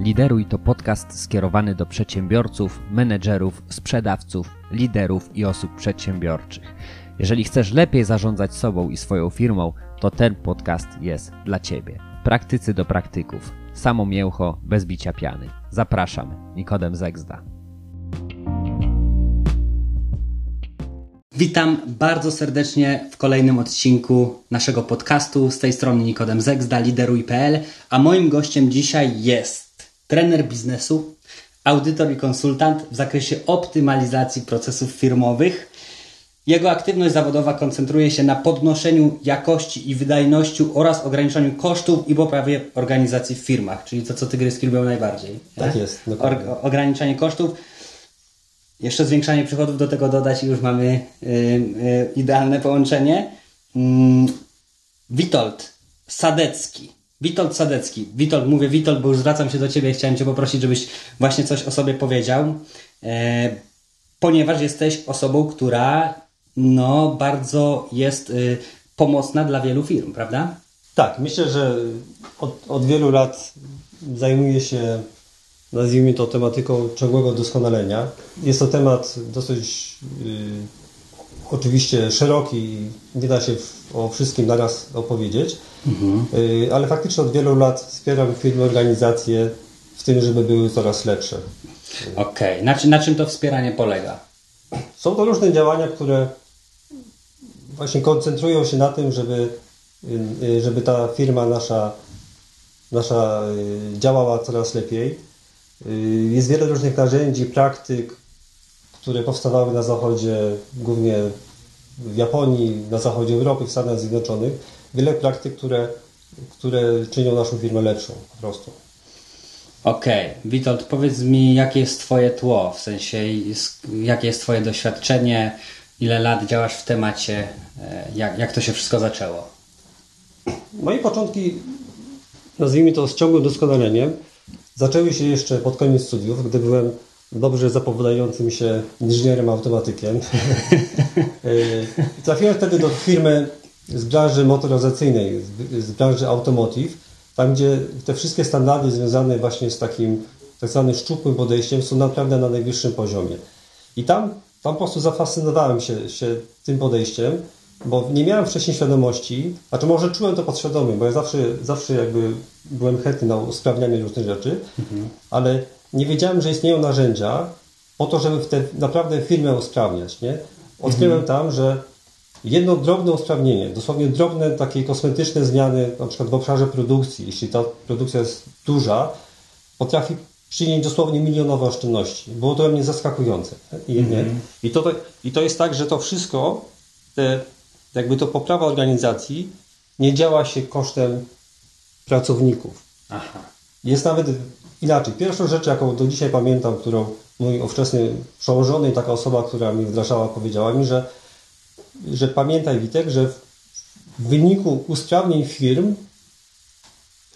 Lideruj to podcast skierowany do przedsiębiorców, menedżerów, sprzedawców, liderów i osób przedsiębiorczych. Jeżeli chcesz lepiej zarządzać sobą i swoją firmą, to ten podcast jest dla Ciebie. Praktycy do praktyków. Samo mięcho, bez bicia piany. Zapraszam, Nikodem Zegzda. Witam bardzo serdecznie w kolejnym odcinku naszego podcastu. Z tej strony Nikodem Zegzda, lideruj.pl, a moim gościem dzisiaj jest trener biznesu, audytor i konsultant w zakresie optymalizacji procesów firmowych. Jego aktywność zawodowa koncentruje się na podnoszeniu jakości i wydajności oraz ograniczaniu kosztów i poprawie organizacji w firmach, czyli to, co tygryski lubią najbardziej. Tak nie? jest. Ograniczanie kosztów. Jeszcze zwiększanie przychodów do tego dodać i już mamy yy, yy, idealne połączenie. Yy, Witold Sadecki Witold Sadecki. Witold, mówię Witold, bo już zwracam się do Ciebie. Chciałem Cię poprosić, żebyś właśnie coś o sobie powiedział, e, ponieważ jesteś osobą, która no, bardzo jest y, pomocna dla wielu firm, prawda? Tak, myślę, że od, od wielu lat zajmuję się, nazwijmy to, tematyką ciągłego doskonalenia. Jest to temat dosyć y, oczywiście szeroki, nie da się o wszystkim naraz opowiedzieć. Mhm. Ale faktycznie od wielu lat wspieram firmy, organizacje w tym, żeby były coraz lepsze. Okej, okay. na, czym, na czym to wspieranie polega? Są to różne działania, które właśnie koncentrują się na tym, żeby, y, y, żeby ta firma nasza, nasza działała coraz lepiej. Jest wiele różnych narzędzi, praktyk, które powstawały na zachodzie, głównie w Japonii, na zachodzie Europy, w Stanach Zjednoczonych wiele praktyk, które, które czynią naszą firmę lepszą po prostu. Okej, okay. Witold, powiedz mi, jakie jest Twoje tło, w sensie jakie jest Twoje doświadczenie, ile lat działasz w temacie, e, jak, jak to się wszystko zaczęło? Moje początki, nazwijmy to z ciągłym doskonaleniem, zaczęły się jeszcze pod koniec studiów, gdy byłem dobrze zapowiadającym się inżynierem automatykiem. E, trafiłem wtedy do firmy z branży motoryzacyjnej, z branży automotive, tam gdzie te wszystkie standardy związane właśnie z takim tak zwanym szczupłym podejściem są naprawdę na najwyższym poziomie. I tam, tam po prostu zafascynowałem się, się tym podejściem, bo nie miałem wcześniej świadomości, znaczy może czułem to podświadomie, bo ja zawsze, zawsze jakby byłem chętny na usprawnianie różnych rzeczy, mhm. ale nie wiedziałem, że istnieją narzędzia po to, żeby te, naprawdę firmę usprawniać. Nie? Odkryłem mhm. tam, że jedno drobne usprawnienie, dosłownie drobne takie kosmetyczne zmiany, na przykład w obszarze produkcji, jeśli ta produkcja jest duża, potrafi przynieść dosłownie milionowe oszczędności. Było to dla mnie zaskakujące. I, -hmm. I, to, I to jest tak, że to wszystko, te, jakby to poprawa organizacji, nie działa się kosztem pracowników. Aha. Jest nawet inaczej. Pierwszą rzecz, jaką do dzisiaj pamiętam, którą mój ówczesny przełożony, taka osoba, która mi wdrażała, powiedziała mi, że że pamiętaj Witek, że w wyniku usprawnień firm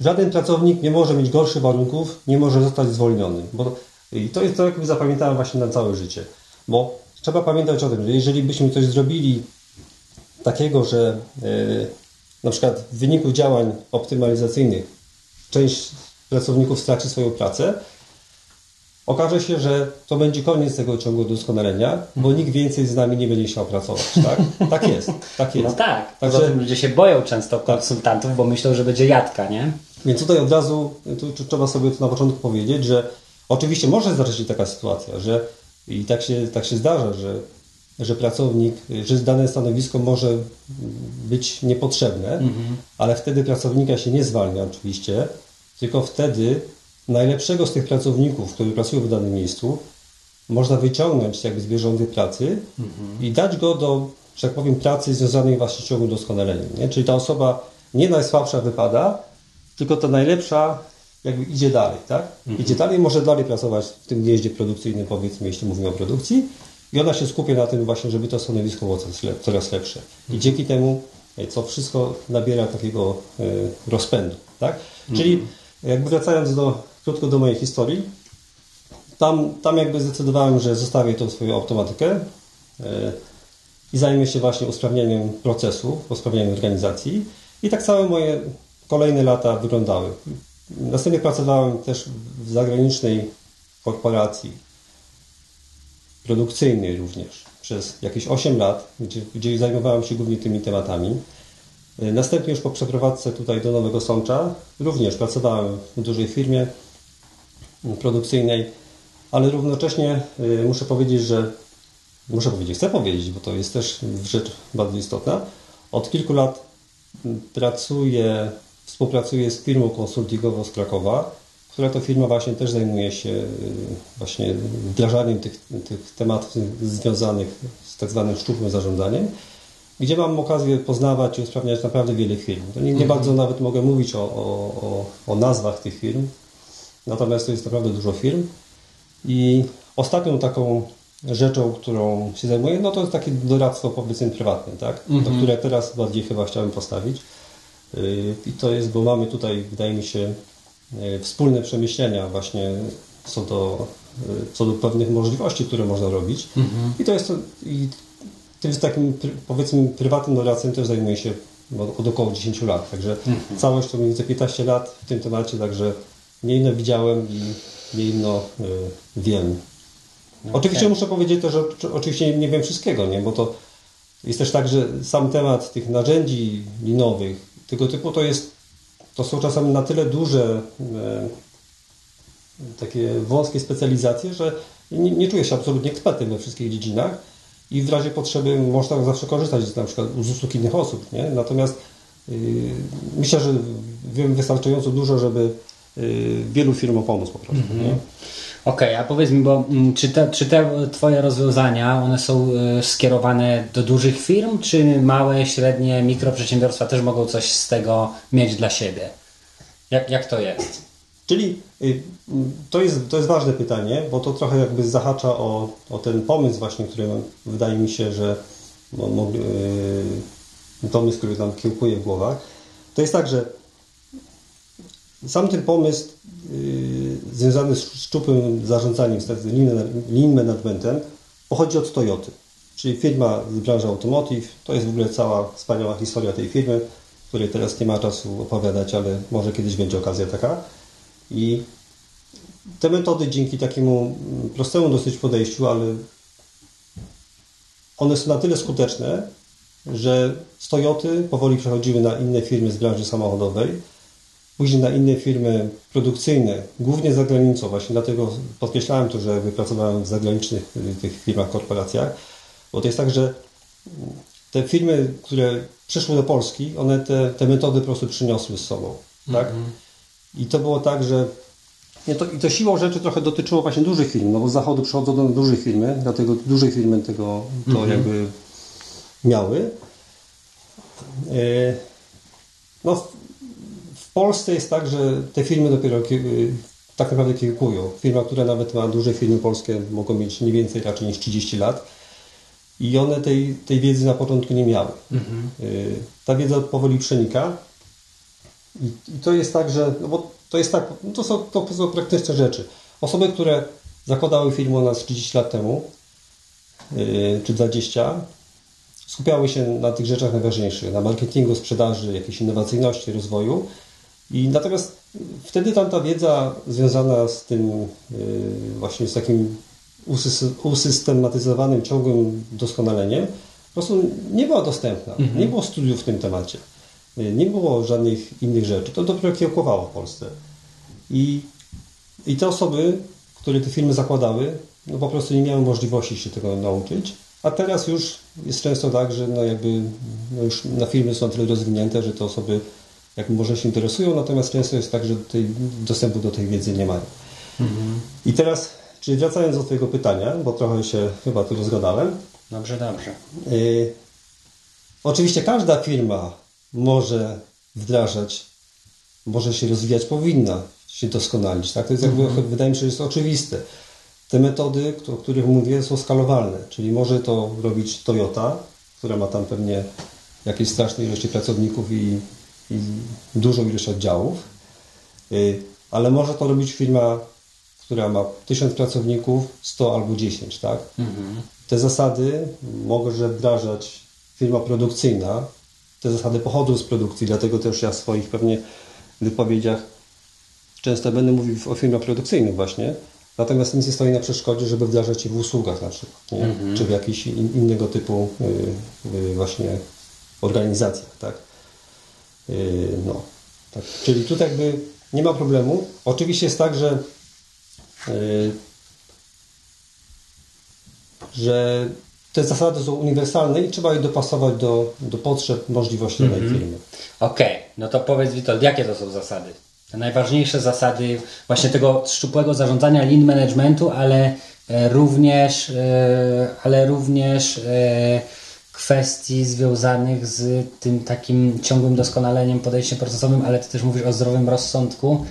żaden pracownik nie może mieć gorszych warunków, nie może zostać zwolniony. Bo, I to jest to, jak zapamiętałem właśnie na całe życie. Bo trzeba pamiętać o tym, że jeżeli byśmy coś zrobili takiego, że yy, na przykład w wyniku działań optymalizacyjnych część pracowników straci swoją pracę, okaże się, że to będzie koniec tego ciągu doskonalenia, bo nikt więcej z nami nie będzie chciał pracować. Tak, tak jest. Tak jest. No tak. Także ludzie się boją często konsultantów, bo myślą, że będzie jadka, nie? Więc tutaj od razu tu trzeba sobie to na początku powiedzieć, że oczywiście może zdarzyć się taka sytuacja, że i tak się, tak się zdarza, że, że pracownik, że dane stanowisko może być niepotrzebne, mhm. ale wtedy pracownika się nie zwalnia oczywiście, tylko wtedy najlepszego z tych pracowników, którzy pracują w danym miejscu, można wyciągnąć jakby z bieżącej pracy mhm. i dać go do, że tak powiem, pracy związanej właśnie z ciągłym doskonaleniem. Nie? Czyli ta osoba nie najsłabsza wypada, tylko ta najlepsza jakby idzie dalej, tak? Mhm. Idzie dalej, może dalej pracować w tym gnieździe produkcyjnym, powiedzmy, jeśli mówimy o produkcji i ona się skupia na tym właśnie, żeby to stanowisko było coraz lepsze. I mhm. dzięki temu e, co wszystko nabiera takiego e, rozpędu, tak? Czyli mhm. Jakby wracając do krótko do mojej historii. Tam, tam jakby zdecydowałem, że zostawię tą swoją automatykę e, i zajmę się właśnie usprawnieniem procesu, usprawnieniem organizacji. I tak całe moje kolejne lata wyglądały. Następnie pracowałem też w zagranicznej korporacji, produkcyjnej również, przez jakieś 8 lat, gdzie, gdzie zajmowałem się głównie tymi tematami. Następnie już po przeprowadzce tutaj do Nowego Sącza również pracowałem w dużej firmie produkcyjnej, ale równocześnie y, muszę powiedzieć, że muszę powiedzieć, chcę powiedzieć, bo to jest też rzecz bardzo istotna. Od kilku lat pracuję, współpracuję z firmą konsultingową z Krakowa, która to firma właśnie też zajmuje się y, właśnie wdrażaniem tych, tych tematów związanych z tak zwanym szczupłym zarządzaniem, gdzie mam okazję poznawać i usprawniać naprawdę wiele firm. To nie, nie mhm. bardzo nawet mogę mówić o, o, o, nazwach tych firm, natomiast to jest naprawdę dużo firm. I ostatnią taką rzeczą, którą się zajmuję, no to jest takie doradztwo powiedzmy prywatne, tak? Mm -hmm. które teraz bardziej chyba chciałem postawić. Y, I to jest, bo mamy tutaj, wydaje mi się, y, wspólne przemyślenia właśnie co do, y, co do pewnych możliwości, które można robić. Mm -hmm. I to jest, i tym takim powiedzmy prywatnym doradztwem też zajmuję się od około 10 lat, także mm -hmm. całość to mniej więcej 15 lat w tym temacie, także nie inno widziałem i nie inno wiem. No oczywiście muszę powiedzieć też, że oczywiście nie wiem wszystkiego, nie? bo to jest też tak, że sam temat tych narzędzi linowych tego typu to jest, to są czasami na tyle duże e, takie wąskie specjalizacje, że nie, nie czuję się absolutnie ekspertem we wszystkich dziedzinach i w razie potrzeby można zawsze korzystać z na przykład z usług innych osób, nie? Natomiast yy, myślę, że wiem wystarczająco dużo, żeby yy, wielu firmom pomóc po prostu. Mm -hmm. Okej, okay, a powiedz mi, bo mm, czy te, czy te Twoje rozwiązania, one są y, skierowane do dużych firm, czy małe, średnie, mikroprzedsiębiorstwa też mogą coś z tego mieć dla siebie? Jak, jak to jest? Czyli y, to jest, to jest ważne pytanie, bo to trochę jakby zahacza o, o ten pomysł właśnie, który wydaje mi się, że no, yy, pomysł, który nam kiełkuje w głowach. To jest tak, że sam ten pomysł yy, związany z szczupłym zarządzaniem, z lean managementem, pochodzi od Toyoty, czyli firma z branży automotive. To jest w ogóle cała wspaniała historia tej firmy, której teraz nie ma czasu opowiadać, ale może kiedyś będzie okazja taka. I te metody dzięki takiemu prostemu dosyć podejściu, ale one są na tyle skuteczne, że z Toyoty powoli przechodziły na inne firmy z branży samochodowej, później na inne firmy produkcyjne, głównie za granicą. Właśnie dlatego podkreślałem to, że wypracowałem w zagranicznych y, tych firmach, korporacjach, bo to jest tak, że te firmy, które przyszły do Polski, one te, te metody po prostu przyniosły z sobą. Tak? Mm -hmm. I to było tak, że nie, to, I to siłą rzeczy trochę dotyczyło właśnie dużych firm, no bo z zachodu przychodzą do dużych firmy, dlatego duże firmy tego to mm -hmm. jakby miały. E, no, w Polsce jest tak, że te firmy dopiero y, tak naprawdę kiełkują. Firma, która nawet ma duże firmy polskie, mogą mieć nie więcej raczej niż 30 lat. I one tej, tej wiedzy na początku nie miały. Mhm. Y, ta wiedza powoli przenika. I, I, to jest tak, że no bo to jest tak, no to, są, to są praktyczne rzeczy. Osoby, które zakładały firmę u nas 30 lat temu, yy, czy 20, skupiały się na tych rzeczach najważniejszych, na marketingu, sprzedaży, jakiejś innowacyjności, rozwoju i natomiast wtedy tam ta wiedza związana z tym yy, właśnie z takim usystematyzowanym, ciągłym doskonaleniem po prostu nie była dostępna. Mhm. Nie było studiów w tym temacie. Nie było żadnych innych rzeczy. To dopiero kiełkowało w Polsce. I, i te osoby, które te firmy zakładały, no po prostu nie miały możliwości się tego nauczyć. A teraz już jest często tak, że no jakby no już na firmy są tyle rozwinięte, że te osoby jak może się interesują, natomiast często jest tak, że tej, dostępu do tej wiedzy nie mają. Mhm. I teraz, czyli wracając do Twojego pytania, bo trochę się chyba tu rozgadałem. Dobrze, dobrze. Y, oczywiście każda firma może wdrażać, może się rozwijać, powinna się doskonalić. Tak? To jest jakby, mhm. wydaje mi się, że jest oczywiste. Te metody, o których mówię, są skalowalne, czyli może to robić Toyota, która ma tam pewnie jakieś straszne ilości pracowników i i dużą ilość oddziałów, y, ale może to robić firma, która ma 1000 pracowników, 100 albo 10, tak? Mhm. Te zasady może wdrażać firma produkcyjna. Te zasady pochodzą z produkcji, dlatego też ja w swoich pewnie wypowiedziach często będę mówił o firmach produkcyjnych właśnie, natomiast nic nie stoi na przeszkodzie, żeby wdrażać je w usługach na przykład? Mhm. czy w jakichś in, innego typu y, y, właśnie organizacjach, tak? Y, no, tak. Czyli tutaj jakby nie ma problemu. Oczywiście jest tak, że że te zasady są uniwersalne i trzeba je dopasować do, do potrzeb, możliwości danej firmy. Okej, no to powiedz Witold, jakie to są zasady? Te najważniejsze zasady właśnie tego szczupłego zarządzania lean managementu, ale e, również, e, ale również e, kwestii związanych z tym takim ciągłym doskonaleniem, podejściem procesowym, ale ty też mówisz o zdrowym rozsądku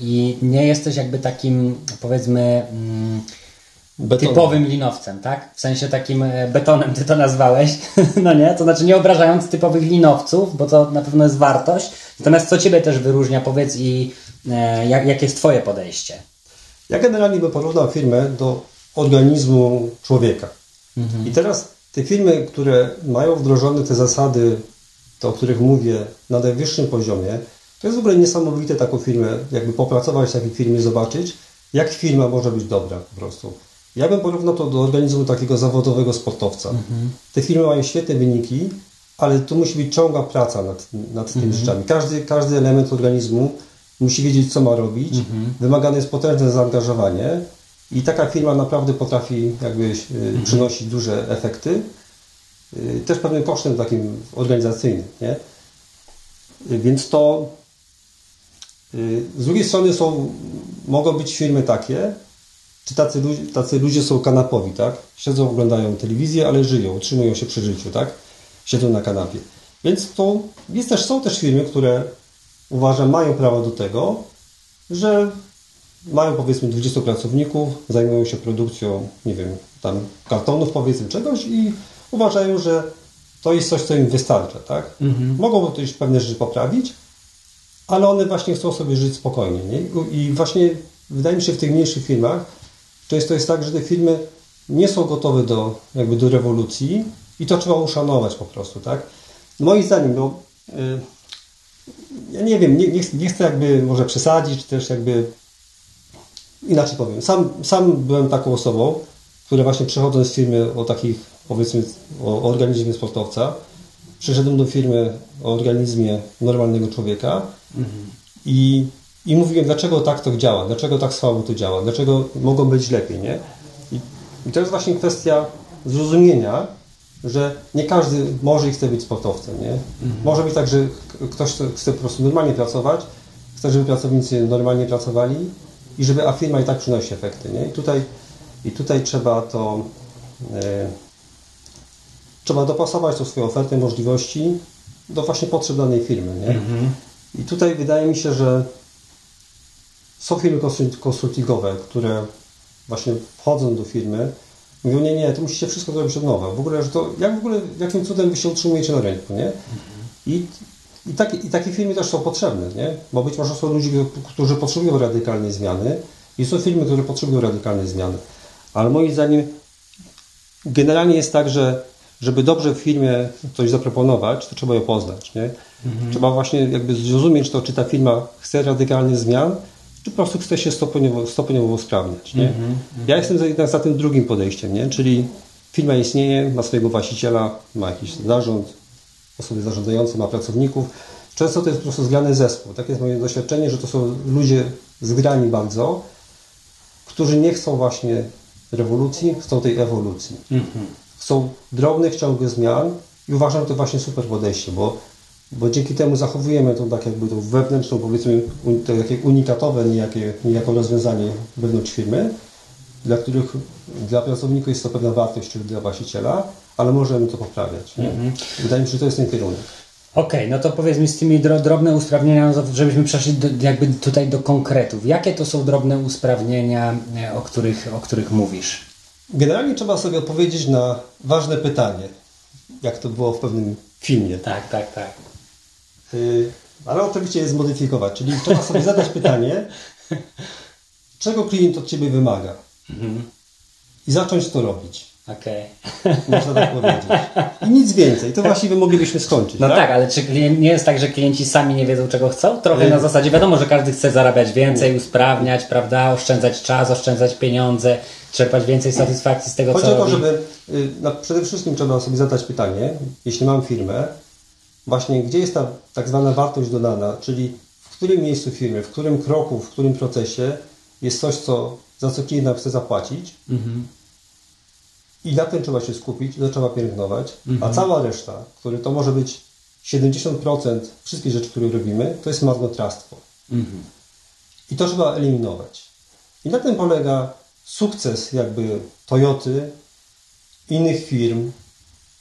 i nie jesteś jakby takim powiedzmy mm, Betonem. typowym linowcem, tak? W sensie takim e, betonem ty to nazwałeś, no nie? To znaczy nie obrażając typowych linowców, bo to na pewno jest wartość. Natomiast co ciebie też wyróżnia, powiedz i e, jak, jakie jest twoje podejście? Ja generalnie bym porównał firmę do organizmu człowieka. I teraz te firmy, które mają wdrożone te zasady, te, o których mówię, na najwyższym poziomie, to jest w ogóle niesamowite taką firmę, jakby popracować w takiej firmie, zobaczyć, jak firma może być dobra po prostu. Ja bym porównał to do organizmu takiego zawodowego sportowca. Te firmy mają świetne wyniki, ale tu musi być ciągła praca nad, nad tymi rzeczami. Każdy, każdy element organizmu musi wiedzieć, co ma robić. Wymagane jest potężne zaangażowanie i taka firma naprawdę potrafi jakby y, przynosić duże efekty. Y, też pewnym kosztem takim organizacyjnym, nie? Y, Więc to z drugiej strony są, mogą być firmy takie, czy tacy, ludzie- tacy ludzie są kanapowi, tak? Siedzą, oglądają telewizję, ale żyją, utrzymują się przy życiu, tak? Siedzą na kanapie. Więc to jest też, są też firmy, które uważam mają prawo do tego, że mają powiedzmy 20 pracowników, zajmują się produkcją, nie wiem, tam kartonów powiedzmy czegoś i uważają, że to jest coś, co im wystarcza, tak? Mogą też pewne rzeczy poprawić, ale one właśnie chcą sobie żyć spokojnie, nie? I właśnie wydaje mi się w tych mniejszych firmach często jest tak, że te firmy nie są gotowe do, jakby do rewolucji i to trzeba uszanować po prostu, tak? Moim zdaniem, no, y, ja nie wiem, nie, nie, chcę- nie chcę jakby może przesadzić, czy też jakby inaczej powiem. Sam, sam byłem taką osobą, która właśnie przechodząc z firmy o takich, powiedzmy, o organizmie sportowca, przyszedłem do firmy o organizmie normalnego człowieka i, i mówiłem, dlaczego tak to działa, dlaczego tak słabo to działa, dlaczego mogą być lepiej, nie? I, i to jest właśnie kwestia zrozumienia, że nie każdy może i chce być sportowcem, nie? Może być tak, że ktoś chce- po prostu normalnie pracować, chce, żeby pracownicy normalnie pracowali i żeby, a firma i tak przynosi efekty, nie? I tutaj, i tutaj trzeba to e, trzeba dopasować tą swoją ofertę, możliwości do właśnie potrzeb danej firmy, nie? I tutaj wydaje mi się, że są firmy konsul- konsultingowe, które właśnie wchodzą do firmy, mówią, nie, nie, to musicie wszystko zrobić od nowa. W ogóle, że to, jak w ogóle, jakim cudem wy się utrzymujecie na rynku, nie? I, i, takie, I takie firmy też są potrzebne, nie? Bo być może są ludzie, którzy potrzebują radykalnej zmiany i są firmy, które potrzebują radykalnej zmiany. Ale moim zdaniem generalnie jest tak, że żeby dobrze w firmie coś zaproponować, to trzeba ją poznać, nie? Trzeba właśnie jakby zrozumieć to, czy ta firma chce radykalnych zmian, czy po prostu chce się stopniowo, stopniowo usprawniać, nie? Ja jestem za- jednak za tym drugim podejściem, nie? Czyli firma istnieje, ma swojego właściciela, ma jakiś zarząd, osoby zarządzające, ma pracowników. Często to jest po prostu zgrany zespół. Takie jest moje doświadczenie, że to są ludzie zgrani bardzo, którzy nie chcą właśnie rewolucji, chcą tej ewolucji. Chcą drobnych, ciągłych zmian i uważam to właśnie super podejście, bo, bo dzięki temu zachowujemy tą tak jakby tą wewnętrzną, powiedzmy, un- to takie unikatowe niejakie, niejako rozwiązanie wewnątrz firmy, dla których dla pracowników jest to pewna wartość, czy dla właściciela, ale możemy to poprawiać. Nie? Wydaje mi się, że to jest ten kierunek. Okej, no to powiedz mi z tymi dro, drobne usprawnienia, no to żebyśmy przeszli do, jakby tutaj do konkretów. Jakie to są drobne usprawnienia, e, o których, o których mówisz? Generalnie trzeba sobie odpowiedzieć na ważne pytanie, jak to było w pewnym filmie. Tak, tak, tak. Y, ale oczywiście je zmodyfikować, czyli trzeba sobie zadać pytanie, czego klient od Ciebie wymaga i zacząć to robić. Okej. Można tak powiedzieć. I nic więcej. To właściwie moglibyśmy skończyć. No tak? tak? ale czy nie jest tak, że klienci sami nie wiedzą, czego chcą? Trochę Y- na zasadzie, wiadomo, że każdy chce zarabiać więcej, usprawniać, prawda, oszczędzać czas, oszczędzać pieniądze, czerpać więcej satysfakcji z tego, Chodzi co o to, żeby y, no, przede wszystkim trzeba sobie zadać pytanie, jeśli mam firmę, właśnie gdzie jest ta tak zwana wartość dodana, czyli w którym miejscu firmy, w którym kroku, w którym procesie jest coś, co, za co klient nam chce zapłacić Mhm. i na tym trzeba się skupić, to trzeba pielęgnować, a cała reszta, który to może być 70% wszystkich rzeczy, które robimy, to jest marnotrawstwo. Mhm. I to trzeba eliminować. I na tym polega sukces jakby Toyoty, innych firm,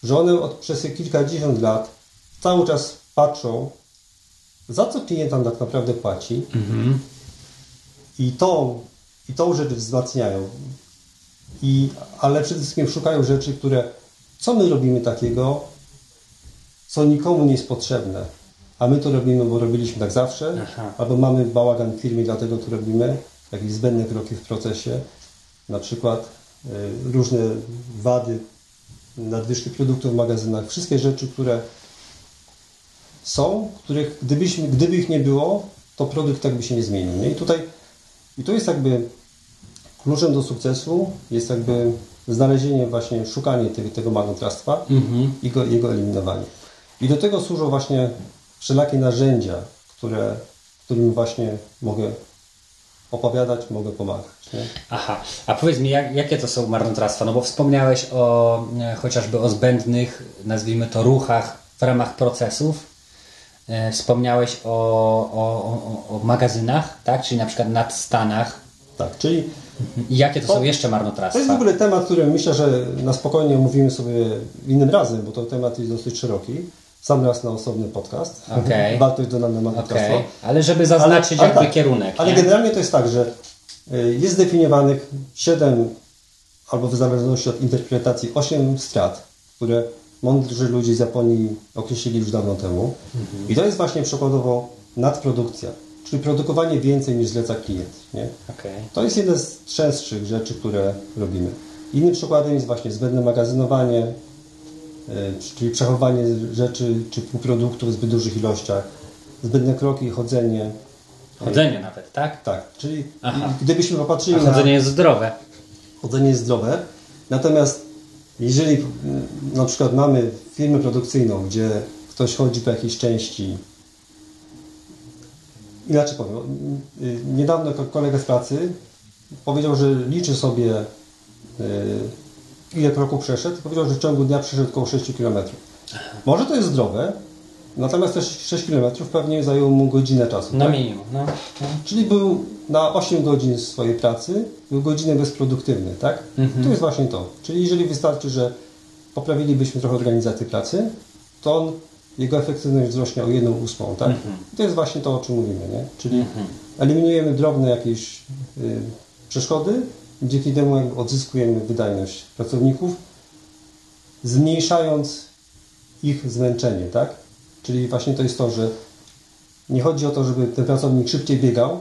że one od, przez kilkadziesiąt lat cały czas patrzą, za co klient nam tak naprawdę płaci Mhm. i tą, i tą rzecz wzmacniają. I, ale przede wszystkim szukają rzeczy, które, co my robimy takiego, co nikomu nie jest potrzebne. A my to robimy, bo robiliśmy tak zawsze, Aha. albo mamy bałagan w firmie, dlatego to robimy, jakieś zbędne kroki w procesie, na przykład y, różne wady, nadwyżki produktów w magazynach, wszystkie rzeczy, które są, których gdybyśmy, gdyby ich nie było, to produkt tak by się nie zmienił. Nie? I tutaj i to jest jakby kluczem do sukcesu, jest jakby znalezienie właśnie, szukanie tego, tego marnotrawstwa Mhm. i go, jego eliminowanie. I do tego służą właśnie wszelakie narzędzia, które, którym właśnie mogę opowiadać, mogę pomagać. Nie? Aha, a powiedz mi, jak, jakie to są marnotrawstwa? No bo wspomniałeś o e, chociażby o zbędnych, nazwijmy to, ruchach w ramach procesów. E, wspomniałeś o, o, o, o magazynach, tak? Czyli na przykład nadstanach. Tak, czyli I jakie to, To- są jeszcze to jest w marnotrawstwa? ogóle temat, który myślę, że na spokojnie omówimy sobie innym razem, bo to temat jest dosyć szeroki. Sam raz na osobny podcast. Okej. Wartość dodana marnotrawstwa. ale żeby zaznaczyć jakby tak, kierunek. Ale nie? generalnie to jest tak, że y, jest zdefiniowanych 7 albo w zależności od interpretacji 8 strat, które mądrzy ludzie z Japonii określili już dawno temu. Mhm. I to jest właśnie przykładowo nadprodukcja, czyli produkowanie więcej niż zleca klient. Nie? Okej. To jest jedna z częstszych rzeczy, które robimy. Innym przykładem jest właśnie zbędne magazynowanie, y, czyli przechowywanie rzeczy czy półproduktów w zbyt dużych ilościach, zbędne kroki, chodzenie. Chodzenie nawet, tak? Tak, czyli Aha. gdybyśmy popatrzyli A chodzenie jest zdrowe. na chodzenie jest zdrowe, natomiast jeżeli y, na przykład mamy firmę produkcyjną, gdzie ktoś chodzi po jakiejś części, inaczej powiem, niedawno ko- kolega z pracy powiedział, że liczy sobie y, ile kroków przeszedł powiedział, że w ciągu dnia przeszedł około 6 km. Może to jest zdrowe, natomiast te 6 km pewnie zajęło mu godzinę czasu. No tak? minimum. No. no. Czyli był na 8 godzin swojej pracy, był godzinę bezproduktywny, tak? To jest właśnie to. Czyli jeżeli wystarczy, że poprawilibyśmy trochę organizację pracy, to on, jego efektywność wzrośnie o 1 ósmą, tak? To jest właśnie to, o czym mówimy, nie? Czyli eliminujemy drobne jakieś y, przeszkody, dzięki temu odzyskujemy wydajność pracowników, zmniejszając ich zmęczenie, tak? Czyli właśnie to jest to, że nie chodzi o to, żeby ten pracownik szybciej biegał,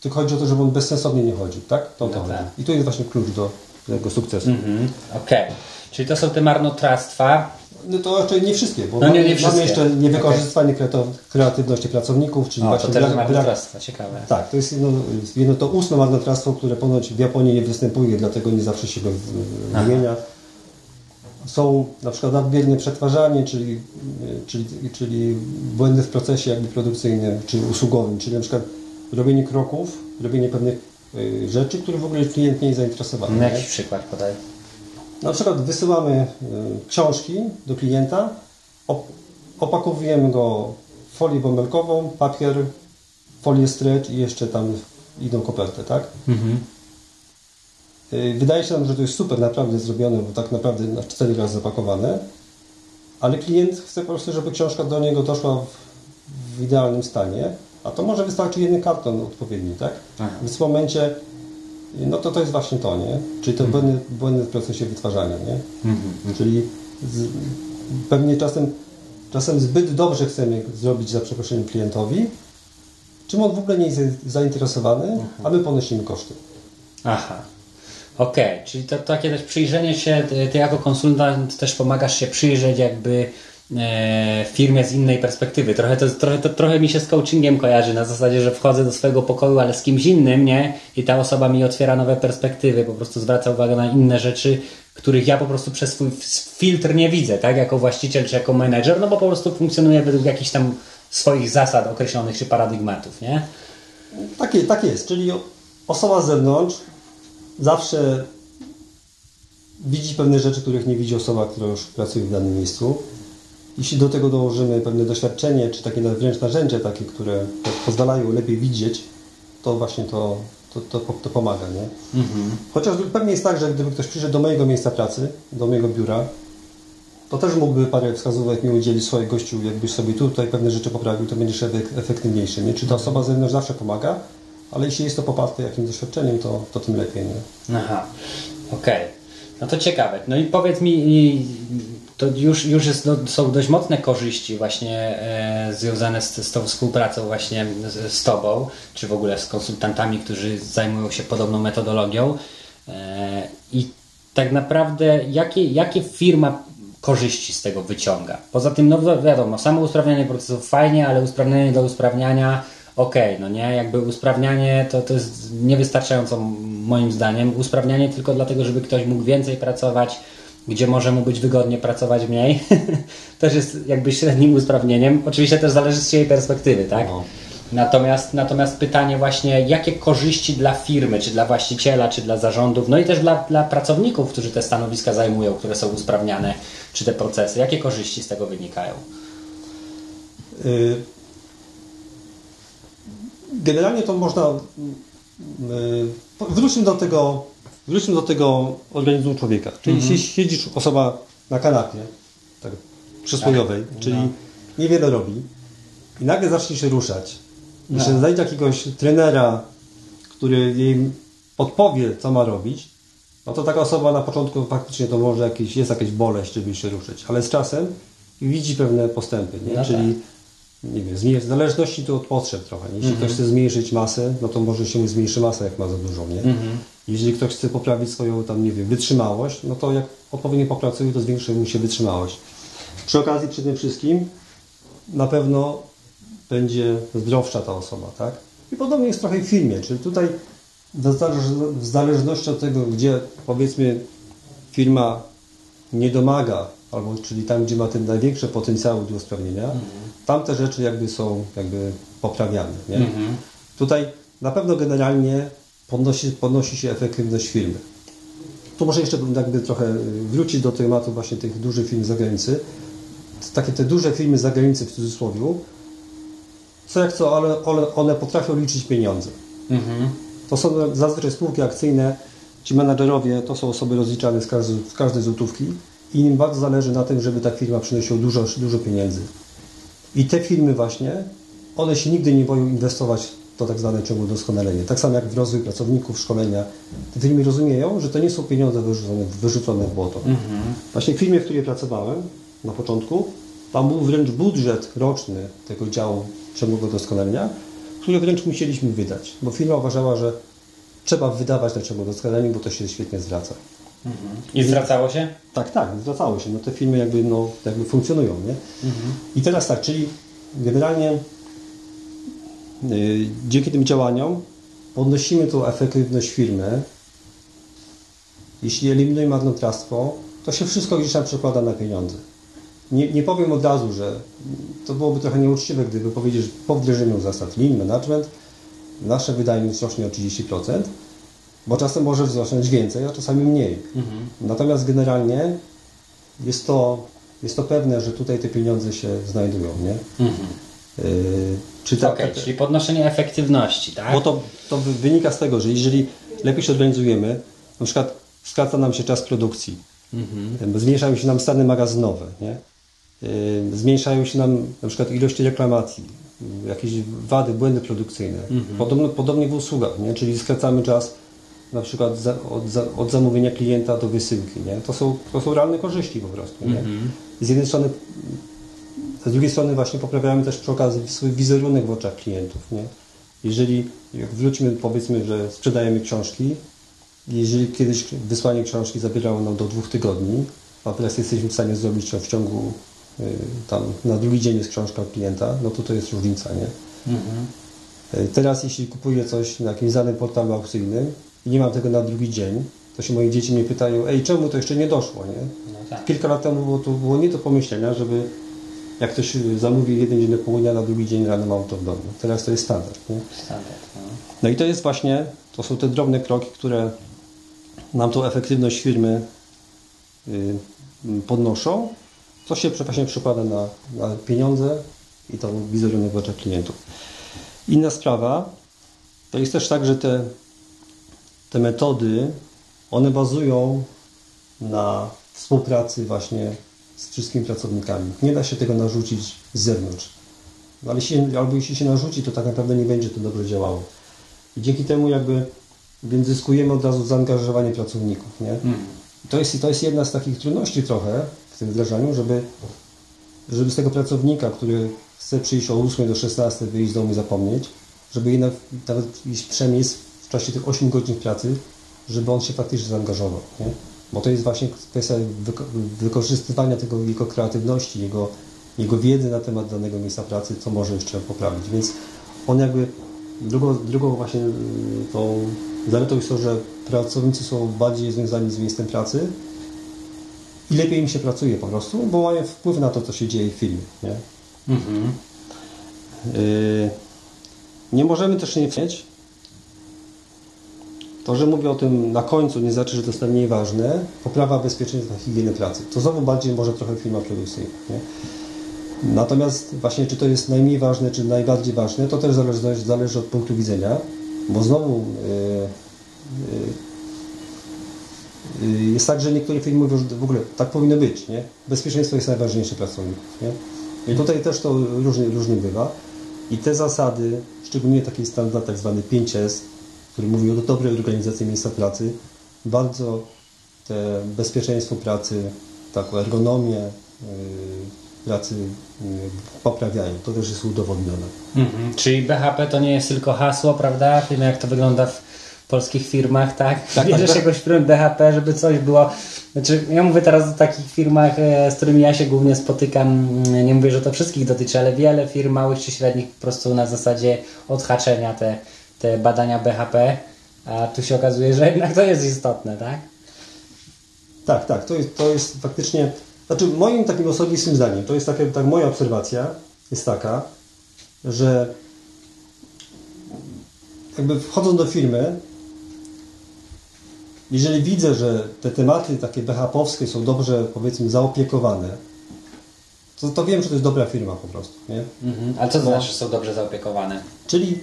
tylko chodzi o to, żeby on bezsensownie nie chodził, tak? To to No chodzi. tak. I to jest właśnie klucz do tego sukcesu. Mhm. Okej. Czyli to są te marnotrawstwa. No to raczej nie wszystkie, bo No nie, mamy, nie wszystkie. mamy jeszcze niewykorzystywanie kreatyw- kreatywności pracowników, czyli O, właśnie to też marnotrawstwa, ciekawe. Tak, to jest jedno, jedno to ósme marnotrawstwo, które ponoć w Japonii nie występuje, dlatego nie zawsze się go wymienia. Są na przykład nadmierne przetwarzanie, czyli, czyli, czyli błędy w procesie jakby produkcyjnym czy usługowym, czyli na przykład robienie kroków, robienie pewnych y, rzeczy, które w ogóle klient nie jest zainteresowany. No, nie? jakiś przykład podaj. Na przykład wysyłamy y, książki do klienta, op- opakowujemy go folię bąbelkową, papier, folię stretch i jeszcze tam idą kopertę, tak? Y, Wydaje się nam, że to jest super naprawdę zrobione, bo tak naprawdę na cztery razy zapakowane, ale klient chce po prostu, żeby książka do niego doszła w, w idealnym stanie, a to może wystarczy jeden karton odpowiedni, tak? Aha. Więc w momencie, no to to jest właśnie to, nie? Czyli te błędy, błędy w procesie wytwarzania, nie? Czyli z, pewnie czasem, czasem zbyt dobrze chcemy zrobić za przeproszeniem klientowi, czym on w ogóle nie jest zainteresowany, a my ponosimy koszty. Aha. Okej, czyli to takie też przyjrzenie się, ty, jako konsultant też pomagasz się przyjrzeć jakby e, firmie z innej perspektywy. Trochę to, trochę to trochę mi się z coachingiem kojarzy, na zasadzie, że wchodzę do swojego pokoju, ale z kimś innym, nie? I ta osoba mi otwiera nowe perspektywy, po prostu zwraca uwagę na inne rzeczy, których ja po prostu przez swój filtr nie widzę, tak? Jako właściciel czy jako menedżer, no bo po prostu funkcjonuje według jakichś tam swoich zasad określonych czy paradygmatów, nie? Tak, tak jest, czyli osoba z zewnątrz zawsze widzi pewne rzeczy, których nie widzi osoba, która już pracuje w danym miejscu. Jeśli do tego dołożymy pewne doświadczenie, czy takie wręcz narzędzia takie, które po- pozwalają lepiej widzieć, to właśnie to, to, to, to pomaga, nie? Chociaż pewnie jest tak, że gdyby ktoś przyszedł do mojego miejsca pracy, do mojego biura, to też mógłby parę wskazówek mi udzielić swoje gościu, jakbyś sobie tutaj pewne rzeczy poprawił, to będziesz efek- efektywniejszy. Nie? Czy ta osoba z zewnątrz zawsze pomaga, ale jeśli jest to poparte jakimś doświadczeniem, to, to tym lepiej. Nie? Aha, okej. No to ciekawe. No i powiedz mi, to już, już jest, no, są dość mocne korzyści właśnie e, związane z, z tą współpracą właśnie z, z Tobą, czy w ogóle z konsultantami, którzy zajmują się podobną metodologią. E, I tak naprawdę jakie, jakie firma korzyści z tego wyciąga? Poza tym, no wi- wiadomo, samo usprawnianie procesów fajnie, ale usprawnianie do usprawniania okej, no nie, jakby usprawnianie to, to jest niewystarczająco moim zdaniem. Usprawnianie tylko dlatego, żeby ktoś mógł więcej pracować, gdzie może mu być wygodnie pracować mniej, też jest jakby średnim usprawnieniem. Oczywiście też zależy z czyjej perspektywy, tak? No. Natomiast, natomiast pytanie właśnie, jakie korzyści dla firmy, czy dla właściciela, czy dla zarządów, no i też dla, dla pracowników, którzy te stanowiska zajmują, które są usprawniane, czy te procesy, jakie korzyści z tego wynikają? Y, Generalnie to można. y, Wróćmy do tego, wróćmy do tego organizmu człowieka. Czyli jeśli siedzisz osoba na kanapie, tak przysłowiowej, czyli niewiele robi i nagle zacznie się ruszać, i że znajdzie jakiegoś trenera, który jej podpowie, co ma robić, no to taka osoba na początku faktycznie to może jakieś, jest jakaś boleść, żeby się ruszyć, ale z czasem widzi pewne postępy, nie? No czyli nie wiem, w zależności to od potrzeb trochę. Jeśli ktoś chce zmniejszyć masę, no to może się mu zmniejszy masę, jak ma za dużo, nie? Jeżeli ktoś chce poprawić swoją tam, nie wiem, wytrzymałość, no to jak odpowiednio popracuje, to zwiększy mu się wytrzymałość. Przy okazji przy tym wszystkim na pewno będzie zdrowsza ta osoba, tak? I podobnie jest trochę w filmie, czyli tutaj w zależ- w zależności od tego, gdzie powiedzmy firma nie domaga, albo czyli tam, gdzie ma ten największe potencjały do usprawnienia, tam te rzeczy jakby są jakby poprawiane. Nie? Tutaj na pewno generalnie podnosi, podnosi się efektywność firmy. Tu może jeszcze jakby trochę y, wrócić do tematu właśnie tych dużych firm z zagranicy. Takie te duże firmy z zagranicy w cudzysłowie, co jak co, ale one, one potrafią liczyć pieniądze. To są zazwyczaj spółki akcyjne, ci menadżerowie to są osoby rozliczane z każdej, z każdej złotówki i im bardzo zależy na tym, żeby ta firma przynosiła dużo, dużo pieniędzy. I te firmy właśnie, one się nigdy nie boją inwestować w to tak zwane ciągłe doskonalenie. Tak samo jak w rozwój pracowników, szkolenia. Te firmy rozumieją, że to nie są pieniądze wyrzucone, wyrzucone w błoto. Właśnie w firmie, w której pracowałem na początku, tam był wręcz budżet roczny tego działu ciągłego doskonalenia, który wręcz musieliśmy wydać, bo firma uważała, że trzeba wydawać na ciągłe doskonalenie, bo to się świetnie zwraca. I zwracało się? Tak, tak, zwracało się. No te filmy jakby, no, jakby funkcjonują, nie? I teraz tak, czyli generalnie y, dzięki tym działaniom podnosimy tą efektywność firmy. Jeśli eliminujemy marnotrawstwo, to się wszystko gdzieś tam przekłada na pieniądze. Nie, nie powiem od razu, że to byłoby trochę nieuczciwe, gdyby powiedzieć, że po wdrożeniu zasad Lean Management nasza wydajność rośnie o 30%, bo czasem może wzrosnąć więcej, a czasami mniej. Natomiast generalnie jest to, jest to pewne, że tutaj te pieniądze się znajdują, nie? Yy, czy tak, tak, czyli podnoszenie efektywności, tak? bo to, to wy- wynika z tego, że jeżeli lepiej się organizujemy, na przykład skraca nam się czas produkcji, Yy, zmniejszają się nam stany magazynowe, nie? Yy, zmniejszają się nam na przykład ilości reklamacji, yy, jakieś wady, błędy produkcyjne. Podobno, podobnie w usługach, nie? czyli skracamy czas na przykład za, od, za, od zamówienia klienta do wysyłki. Nie? To, są, to są realne korzyści po prostu. Nie? Z jednej strony z drugiej strony właśnie poprawiamy też przy okazji swój wizerunek w oczach klientów. Nie? Jeżeli, jak wróćmy, powiedzmy, że sprzedajemy książki, jeżeli kiedyś wysłanie książki zabierało nam do dwóch tygodni, a teraz jesteśmy w stanie zrobić to w ciągu y, tam na drugi dzień jest książka klienta, no to to jest różnica, nie? Y, Teraz jeśli kupuję coś na jakimś znanym portalu aukcyjnym i nie mam tego na drugi dzień, to się moje dzieci mnie pytają, ej, czemu to jeszcze nie doszło, nie? No tak. Kilka lat temu było, to było nie do pomyślenia, żeby jak ktoś y, zamówi jeden dzień do południa, na drugi dzień rano mam to w domu. Teraz to jest standard. Nie? Standard, no. No i to jest właśnie, to są te drobne kroki, które nam tą efektywność firmy y, podnoszą, co się właśnie przekłada na, na pieniądze i tą wizerunek w oczach klientów. Inna sprawa, to jest też tak, że te, te metody, one bazują na współpracy właśnie z wszystkimi pracownikami. Nie da się tego narzucić z zewnątrz. No ale jeśli, albo jeśli się narzuci, to tak naprawdę nie będzie to dobrze działało. I dzięki temu jakby więc zyskujemy od razu zaangażowanie pracowników. Nie? To, jest, to jest jedna z takich trudności trochę w tym wdrażaniu, żeby, żeby z tego pracownika, który chce przyjść o 8 do 16, wyjść z domu i zapomnieć, żeby jednak nawet przynajmniej jest w czasie tych 8 godzin pracy, żeby on się faktycznie zaangażował. Nie? Bo to jest właśnie kwestia wyko- wykorzystywania tego, jego kreatywności, jego, jego wiedzy na temat danego miejsca pracy, co może jeszcze poprawić. Więc on jakby drugą, drugą właśnie y, tą zaletą jest to, że pracownicy są bardziej związani z miejscem pracy i lepiej im się pracuje po prostu, bo mają wpływ na to, co się dzieje w firmie. Nie? Mhm. Yy, nie możemy też nie mieć. To, że mówię o tym na końcu, nie znaczy, że to jest najmniej ważne. Poprawa bezpieczeństwa higieny pracy. To znowu bardziej może trochę firma produkcyjna. Nie? Natomiast właśnie, czy to jest najmniej ważne, czy najbardziej ważne, to też zależy, zależy od punktu widzenia, bo znowu yy, yy, jest tak, że niektóre firmy mówią, że w ogóle tak powinno być. Nie? Bezpieczeństwo jest najważniejsze pracowników. Nie? I tutaj też to różnie, różnie bywa. I te zasady, szczególnie taki standard tak zwany 5S, który mówi o dobrej organizacji miejsca pracy, bardzo te bezpieczeństwo pracy, taką ergonomię yy, pracy yy, poprawiają. To też jest udowodnione. Mhm. Czyli BHP to nie jest tylko hasło, prawda? Wiemy jak to wygląda w polskich firmach, tak? Tak, Bierzesz tak. jakąś firmę BHP, żeby coś było... Znaczy, ja mówię teraz o takich firmach, e, z którymi ja się głównie spotykam. Mm, Nie mówię, że to wszystkich dotyczy, ale wiele firm małych czy średnich po prostu na zasadzie odhaczenia te, te badania BHP. A tu się okazuje, że jednak to jest istotne, tak? Tak, tak, to jest, to jest faktycznie, znaczy moim takim osobistym zdaniem, to jest taka, tak moja obserwacja jest taka, że jakby wchodząc do firmy, jeżeli widzę, że te tematy takie BHP-owskie są dobrze, powiedzmy, zaopiekowane, to, to wiem, że to jest dobra firma po prostu, nie? Mhm. Ale co to No. znaczy, że są dobrze zaopiekowane? Czyli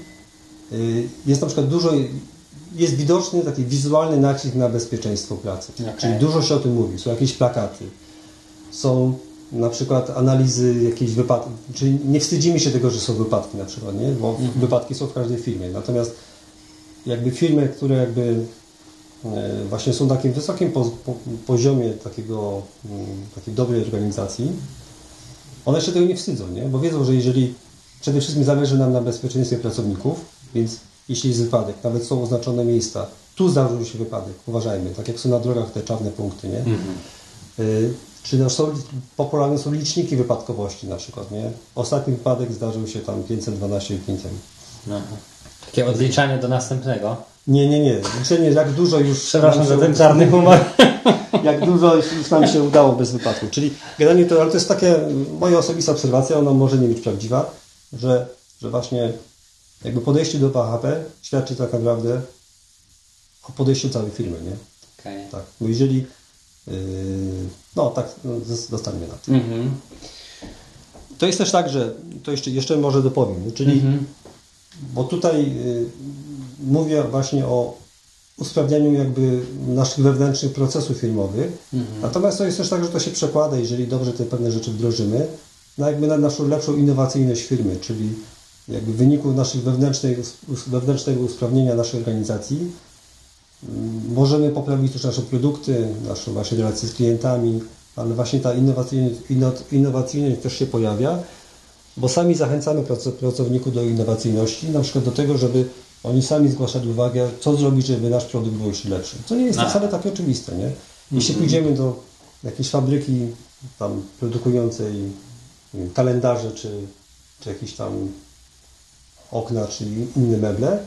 jest na przykład dużo, jest widoczny taki wizualny nacisk na bezpieczeństwo pracy. Okej. Czyli dużo się o tym mówi. Są jakieś plakaty, są na przykład analizy jakichś wypadków. Czyli nie wstydzimy się tego, że są wypadki na przykład, nie? Bo wypadki są w każdej firmie. Natomiast jakby firmy, które jakby e, właśnie są na takim wysokim poz, po, poziomie takiego, mm, takiej dobrej organizacji, one się tego nie wstydzą, nie? Bo wiedzą, że jeżeli przede wszystkim zależy nam na bezpieczeństwie pracowników, więc jeśli jest wypadek, nawet są oznaczone miejsca, tu zdarzył się wypadek, uważajmy, tak jak są na drogach te czarne punkty, nie? Y, Czy też są, popularne są liczniki wypadkowości na przykład, nie? Ostatni wypadek zdarzył się tam 512 500. No. Takie odliczanie do następnego. Nie, nie, nie. Liczenie jak dużo już... Przepraszam za ten czarny humor. jak dużo już nam się udało bez wypadku. Czyli generalnie to, ale to jest takie moja osobista obserwacja, ona może nie być prawdziwa, że, że właśnie jakby podejście do PHP świadczy tak naprawdę o podejściu całej firmy, nie? Okej. Tak, bo jeżeli yy, no tak, no, zos- zostańmy na tym. Mhm. To jest też tak, że to jeszcze, jeszcze może dopowiem, czyli Mhm. bo tutaj y, mówię właśnie o usprawnianiu jakby naszych wewnętrznych procesów firmowych. Natomiast to jest też tak, że to się przekłada, jeżeli dobrze te pewne rzeczy wdrożymy, na jakby na naszą lepszą innowacyjność firmy, czyli jakby w wyniku naszych wewnętrznej, wewnętrznego usprawnienia naszej organizacji mm, możemy poprawić też nasze produkty, nasze właśnie relacje z klientami, ale właśnie ta innowacyjność, inno- innowacyjność też się pojawia, bo sami zachęcamy prac- pracowników do innowacyjności, na przykład do tego, żeby oni sami zgłaszali uwagę, co zrobić, żeby nasz produkt był jeszcze lepszy. Co nie jest Aha. wcale takie oczywiste, nie? Jeśli pójdziemy do jakiejś fabryki tam produkującej wiem, kalendarze, czy, czy jakieś tam okna, czy inne meble,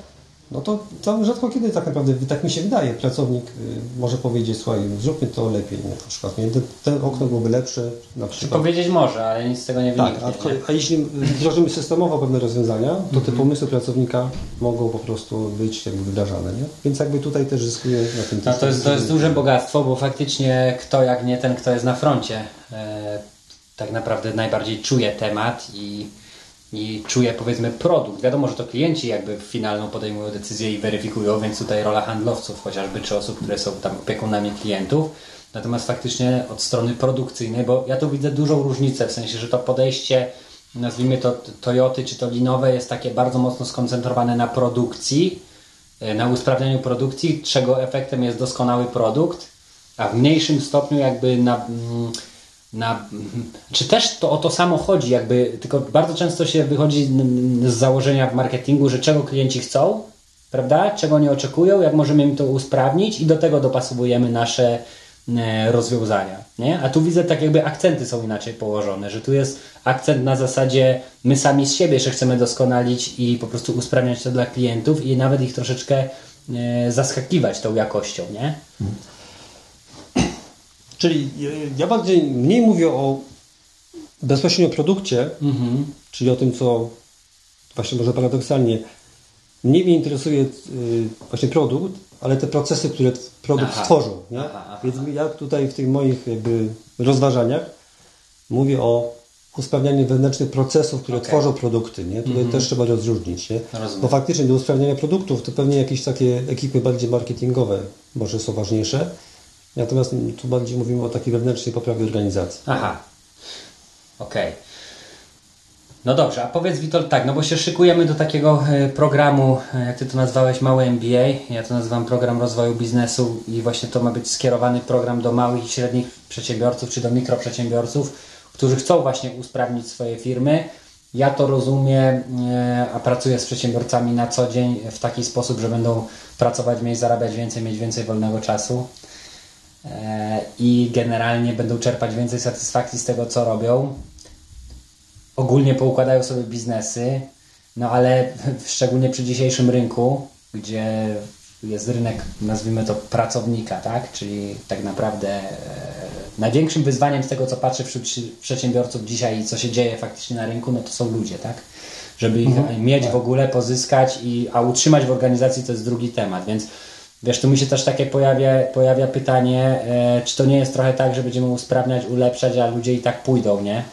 no to tam rzadko kiedy tak naprawdę, tak mi się wydaje, pracownik y, może powiedzieć, słuchaj, zróbmy to lepiej, na przykład, nie? Te, te okno byłoby lepsze, na Czy przykład. powiedzieć może, ale nic z tego nie Tak, wyniknie. a, nie? a jeśli wdrożymy systemowo pewne rozwiązania, to te pomysły pracownika mogą po prostu być jakby wdrażane, nie? Więc jakby tutaj też zyskuje na tym No to jest, to jest duże bogactwo, bo faktycznie kto jak nie ten, kto jest na froncie, e, tak naprawdę najbardziej czuje temat i, i czuje powiedzmy produkt. Wiadomo, że to klienci jakby finalną podejmują decyzję i weryfikują, więc tutaj rola handlowców chociażby, czy osób, które są tam opiekunami klientów. Natomiast faktycznie od strony produkcyjnej, bo ja tu widzę dużą różnicę, w sensie, że to podejście, nazwijmy to Toyoty czy to linowe, jest takie bardzo mocno skoncentrowane na produkcji, e, na usprawnianiu produkcji, czego efektem jest doskonały produkt, a w mniejszym stopniu jakby na, mm, na czy też to o to samo chodzi, jakby tylko bardzo często się wychodzi z założenia w marketingu, że czego klienci chcą, prawda? Czego nie oczekują, jak możemy im to usprawnić i do tego dopasowujemy nasze e, rozwiązania, nie? A tu widzę tak jakby akcenty są inaczej położone, że tu jest akcent na zasadzie my sami z siebie jeszcze chcemy doskonalić i po prostu usprawniać to dla klientów i nawet ich troszeczkę e, zaskakiwać tą jakością, nie? Czyli ja bardziej, mniej mówię o bezpośrednio produkcie, Mhm. czyli o tym, co właśnie może paradoksalnie mniej mnie interesuje y, właśnie produkt, ale te procesy, które produkt Aha. stworzą. Nie? Aha, aha. Więc ja tutaj w tych moich jakby rozważaniach mówię o usprawnianiu wewnętrznych procesów, które. Mhm. tworzą produkty. Nie? Tutaj też trzeba rozróżnić. Nie? Rozumiem. Bo faktycznie do usprawniania produktów to pewnie jakieś takie ekipy bardziej marketingowe może są ważniejsze. Natomiast tu bardziej mówimy o takiej wewnętrznej poprawie organizacji. Aha. Okej. No dobrze, a powiedz Witold tak, no bo się szykujemy do takiego e, programu, e, jak Ty to nazwałeś, mały MBA, ja to nazywam program rozwoju biznesu i właśnie to ma być skierowany program do małych i średnich przedsiębiorców, czy do mikroprzedsiębiorców, którzy chcą właśnie usprawnić swoje firmy. Ja to rozumiem, e, a pracuję z przedsiębiorcami na co dzień w taki sposób, że będą pracować mniej, zarabiać więcej, mieć więcej wolnego czasu i generalnie będą czerpać więcej satysfakcji z tego, co robią. Ogólnie poukładają sobie biznesy, no ale szczególnie przy dzisiejszym rynku, gdzie jest rynek, nazwijmy to pracownika, tak? Czyli tak naprawdę e, największym wyzwaniem z tego, co patrzę wśród przedsiębiorców dzisiaj i co się dzieje faktycznie na rynku, no to są ludzie, tak? Żeby ich mieć w ogóle, pozyskać, i, a utrzymać w organizacji to jest drugi temat, więc Wiesz, tu mi się też takie pojawia, pojawia pytanie, e, czy to nie jest trochę tak, że będziemy usprawniać, ulepszać, a ludzie i tak pójdą, nie?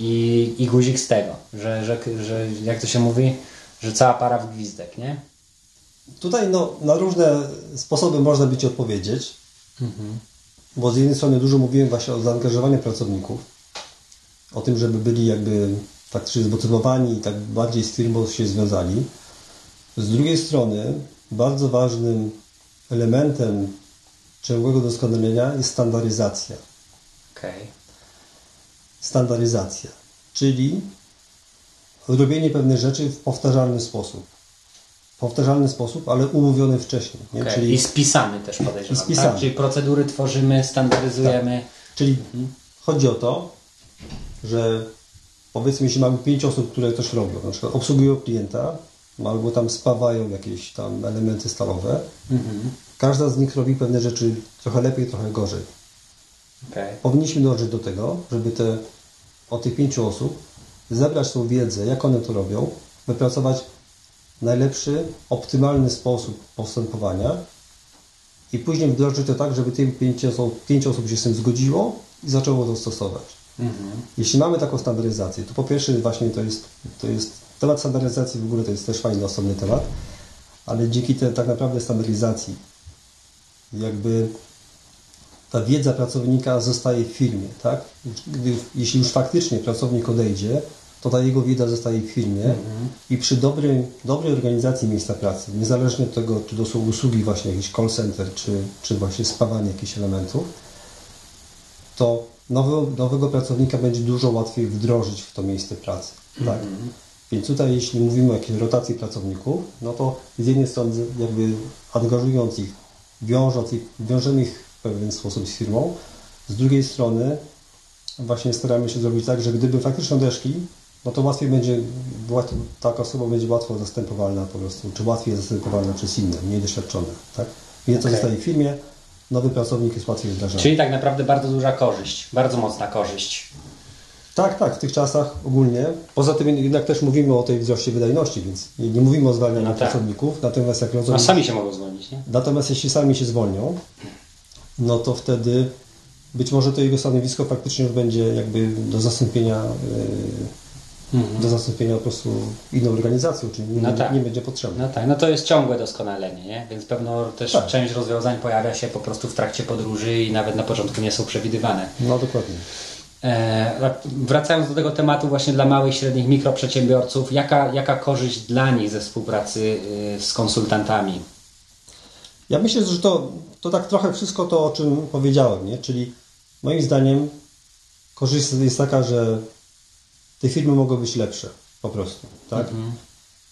I, i guzik z tego, że, że, że jak to się mówi, że cała para w gwizdek, nie? Tutaj no, na różne sposoby można by Ci odpowiedzieć, bo z jednej strony dużo mówiłem właśnie o zaangażowaniu pracowników, o tym, żeby byli jakby faktycznie zmotywowani i tak bardziej z firmą się związali. Z drugiej strony bardzo ważnym elementem ciągłego doskonalenia jest standaryzacja. Okej. Standaryzacja, czyli robienie pewnych rzeczy w powtarzalny sposób. Powtarzalny sposób, ale umówiony wcześniej. Nie? Okej. Czyli I spisany też podejrzewam, I spisany. tak? Czyli procedury tworzymy, standaryzujemy. Czyli chodzi o to, że powiedzmy, jeśli mamy pięć osób, które coś robią, na przykład obsługują klienta, albo tam spawają jakieś tam elementy stalowe, każda z nich robi pewne rzeczy trochę lepiej, trochę gorzej. Okej. Powinniśmy dążyć do tego, żeby te, od tych pięciu osób zebrać tą wiedzę, jak one to robią, wypracować najlepszy, optymalny sposób postępowania i później wdrożyć to tak, żeby tym pięć osób, się z tym zgodziło i zaczęło to stosować. Jeśli mamy taką standaryzację, to po pierwsze właśnie to jest, to jest temat standaryzacji w ogóle to jest też fajny, osobny temat, ale dzięki tej tak naprawdę standaryzacji jakby ta wiedza pracownika zostaje w firmie, tak? Gdy, jeśli już faktycznie pracownik odejdzie, to ta jego wiedza zostaje w firmie i przy dobrym, dobrej organizacji miejsca pracy, niezależnie od tego, czy to są usługi właśnie jakiś call center, czy, czy właśnie spawanie jakichś elementów, to nowy, nowego pracownika będzie dużo łatwiej wdrożyć w to miejsce pracy. Tak? Więc tutaj, jeśli mówimy o jakiejś rotacji pracowników, no to z jednej strony jakby angażując ich, wiążąc ich, wiążemy ich w pewien sposób z firmą, z drugiej strony właśnie staramy się zrobić tak, że gdyby faktycznie odeszli, no to łatwiej będzie, taka osoba będzie łatwo zastępowalna po prostu, czy łatwiej zastępowalna przez inne, mniej doświadczone, tak? Więc co Okej. zostaje w firmie, nowy pracownik jest łatwiej wdrażany. Czyli tak naprawdę bardzo duża korzyść, bardzo mocna korzyść. Tak, tak, w tych czasach ogólnie. Poza tym jednak też mówimy o tej wzroście wydajności, więc nie, nie mówimy o zwalnianiu No tak. pracowników, natomiast jak rozumiem, sami się mogą zwolnić, nie? natomiast jeśli sami się zwolnią, no to wtedy być może to jego stanowisko faktycznie już będzie jakby do zastąpienia yy, do zastąpienia po prostu inną organizacją, czyli nie, No będzie, tak. nie będzie potrzebne. No tak, no to jest ciągłe doskonalenie, nie? Więc pewno też Tak. część rozwiązań pojawia się po prostu w trakcie podróży i nawet na początku nie są przewidywane. No dokładnie. E, wracając do tego tematu właśnie dla małych, średnich, mikroprzedsiębiorców, jaka, jaka korzyść dla nich ze współpracy y, z konsultantami? Ja myślę, że to, to tak trochę wszystko to, o czym powiedziałem, nie? czyli moim zdaniem korzyść jest taka, że te firmy mogą być lepsze po prostu, tak?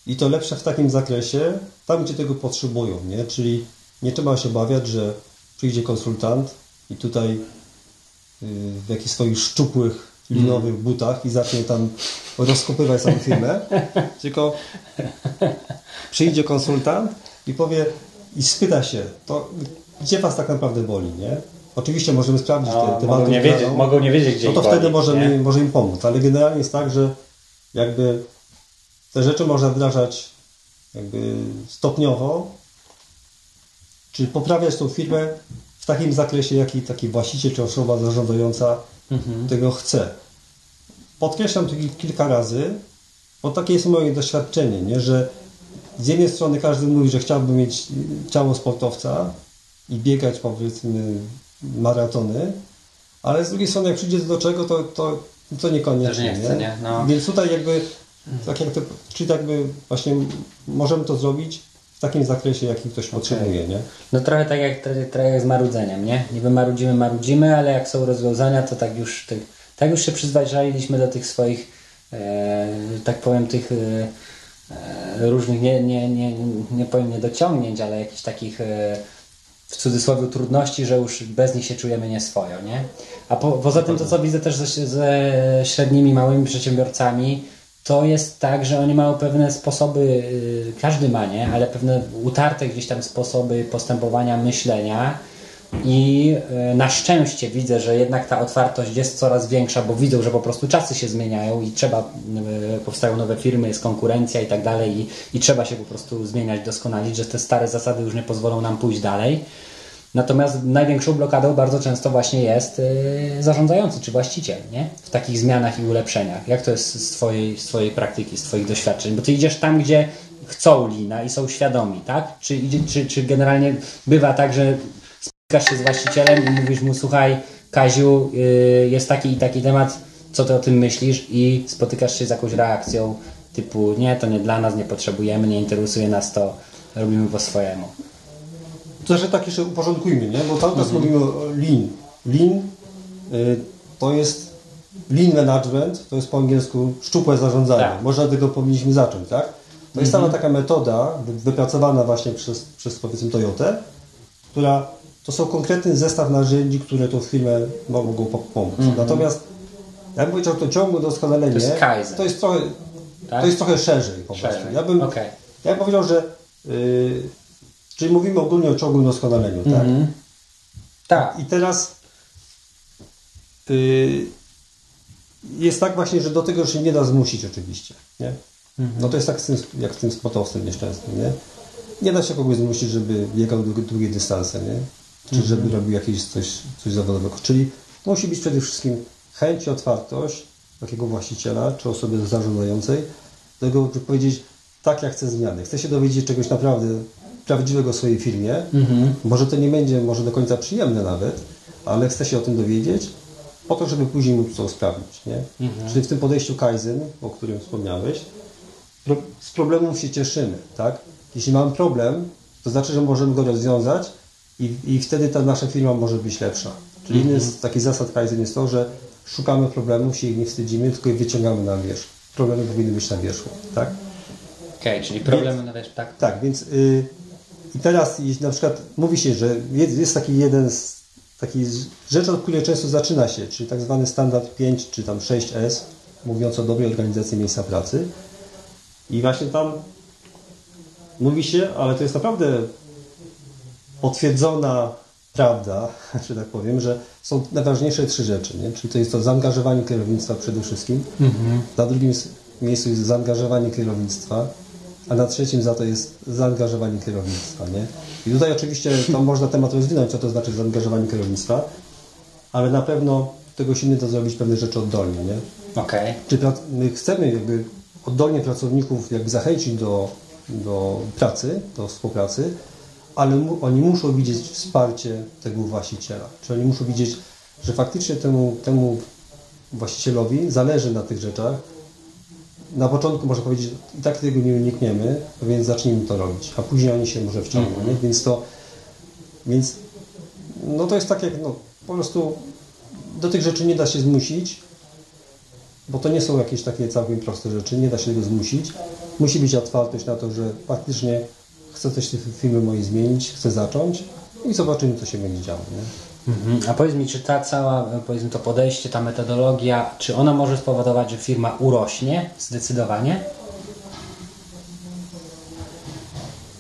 I to lepsze w takim zakresie, tam gdzie tego potrzebują, nie? Czyli nie trzeba się obawiać, że przyjdzie konsultant i tutaj w jakichś swoich szczupłych, linowych butach i zacznie tam rozkopywać całą firmę, tylko przyjdzie konsultant i powie i spyta się, to gdzie was tak naprawdę boli, nie? Oczywiście możemy sprawdzić No, te, te mogą, nie wiedzieć, mogą nie wiedzieć, gdzie No to wtedy boli, możemy, nie? może im pomóc, ale generalnie jest tak, że jakby te rzeczy można wdrażać jakby stopniowo, czy poprawiać tą firmę w takim zakresie, jaki taki właściciel czy osoba zarządzająca Mhm. tego chce. Podkreślam to kilka razy, bo takie jest moje doświadczenie, nie? że z jednej strony każdy mówi, że chciałby mieć ciało sportowca i biegać powiedzmy maratony, ale z drugiej strony jak przyjdzie do czego, to, to, to niekoniecznie. Nie chce, nie? No. Więc tutaj jakby, tak jak to, czyli jakby właśnie możemy to zrobić takim zakresie, jaki ktoś potrzebuje, nie? No trochę tak jak, trochę jak z marudzeniem, nie? Niby marudzimy, marudzimy, ale jak są rozwiązania, to tak już, tych, tak już się przyzwyczailiśmy do tych swoich, e, tak powiem, tych e, e, różnych, nie, nie, nie, nie powiem niedociągnięć, ale jakichś takich e, w cudzysłowie trudności, że już bez nich się czujemy nieswojo, nie? A po, poza tym to, co widzę też ze, ze średnimi, małymi przedsiębiorcami, to jest tak, że oni mają pewne sposoby, y, każdy ma, nie? Ale pewne utarte gdzieś tam sposoby postępowania, myślenia i y, na szczęście widzę, że jednak ta otwartość jest coraz większa, bo widzą, że po prostu czasy się zmieniają i trzeba, y, powstają nowe firmy, jest konkurencja i tak dalej i, i trzeba się po prostu zmieniać, doskonalić, że te stare zasady już nie pozwolą nam pójść dalej. Natomiast największą blokadą bardzo często właśnie jest yy, zarządzający czy właściciel, nie? W takich zmianach i ulepszeniach. Jak to jest z twojej, z twojej praktyki, z Twoich doświadczeń? Bo Ty idziesz tam, gdzie chcą lina i są świadomi, tak? Czy, czy, czy generalnie bywa tak, że spotykasz się z właścicielem i mówisz mu, słuchaj, Kaziu, yy, jest taki i taki temat, co Ty o tym myślisz? I spotykasz się z jakąś reakcją typu, nie, to nie dla nas, nie potrzebujemy, nie interesuje nas to, robimy po swojemu. To, że tak jeszcze uporządkujmy, nie? bo cały czas Mhm. mówimy o lean. Lean y, to jest lean management, to jest po angielsku szczupłe zarządzanie. Tak. Może od tego powinniśmy zacząć, tak? To jest cała taka metoda wy- wypracowana właśnie przez, przez powiedzmy Toyotę, która to są konkretny zestaw narzędzi, które tą firmę mogą po- pomóc. Natomiast ja bym powiedział, to ciągłe doskonalenie Mhm. To jest Kaizen. to jest trochę, Tak? to jest trochę szerzej po prostu. Szerzej. Ja bym, Okej. ja bym powiedział, że y, czyli mówimy ogólnie o ciągłym doskonaleniu, tak? Mhm. Tak. I teraz y, jest tak właśnie, że do tego już się nie da zmusić oczywiście, nie? No to jest tak z tym, jak z tym sportowcem nieszczęsnym, nie? Nie da się kogoś zmusić, żeby biegał długie, dystanse, nie? Czy żeby robił jakieś coś, coś zawodowego. Czyli musi być przede wszystkim chęć i otwartość takiego właściciela, czy osoby zarządzającej, do tego, żeby powiedzieć, tak, ja chcę zmiany. Chcę się dowiedzieć czegoś naprawdę prawdziwego w swojej firmie. Może to nie będzie może do końca przyjemne nawet, ale chcę się o tym dowiedzieć, po to, żeby później móc to usprawnić. Nie? Czyli w tym podejściu Kaizen, o którym wspomniałeś, pro, z problemów się cieszymy. Tak? Jeśli mamy problem, to znaczy, że możemy go rozwiązać i, i wtedy ta nasza firma może być lepsza. Czyli inny z takich zasad Kaizen jest to, że szukamy problemów, się ich nie wstydzimy, tylko je wyciągamy na wierzch. problemy powinny być na wierzchu, tak? Okej, czyli problemy na wierzchu, tak? Tak, więc y, i teraz jeśli na przykład mówi się, że jest, taki jeden z taki rzecz, od której często zaczyna się, czyli tak zwany standard 5 czy tam 6S, mówiąc o dobrej organizacji miejsca pracy. I właśnie tam mówi się, ale to jest naprawdę potwierdzona prawda, że tak powiem, że są najważniejsze trzy rzeczy. Nie? Czyli to jest to zaangażowanie kierownictwa przede wszystkim. Na drugim miejscu jest zaangażowanie kierownictwa, a na trzecim za to jest zaangażowanie kierownictwa. Nie? I tutaj oczywiście to można temat rozwinąć, co to znaczy zaangażowanie kierownictwa, ale na pewno tego się nie da zrobić pewne rzeczy oddolnie. Nie? Okej. Czy my chcemy jakby oddolnie pracowników jakby zachęcić do, do pracy, do współpracy, ale mu, oni muszą widzieć wsparcie tego właściciela. Czyli oni muszą widzieć, że faktycznie temu, temu właścicielowi zależy na tych rzeczach. Na początku można powiedzieć, i tak tego nie unikniemy, więc zacznijmy to robić, a później oni się może wciągną. Nie? Więc to, więc no to jest tak jak no, po prostu do tych rzeczy nie da się zmusić, bo to nie są jakieś takie całkiem proste rzeczy, nie da się tego zmusić. Musi być otwartość na to, że faktycznie chcę coś w tej firmy mojej zmienić, chcę zacząć i zobaczymy, co się będzie działo. Nie? Mhm. A powiedz mi, czy ta cała, powiedzmy to podejście, ta metodologia, czy ona może spowodować, że firma urośnie zdecydowanie?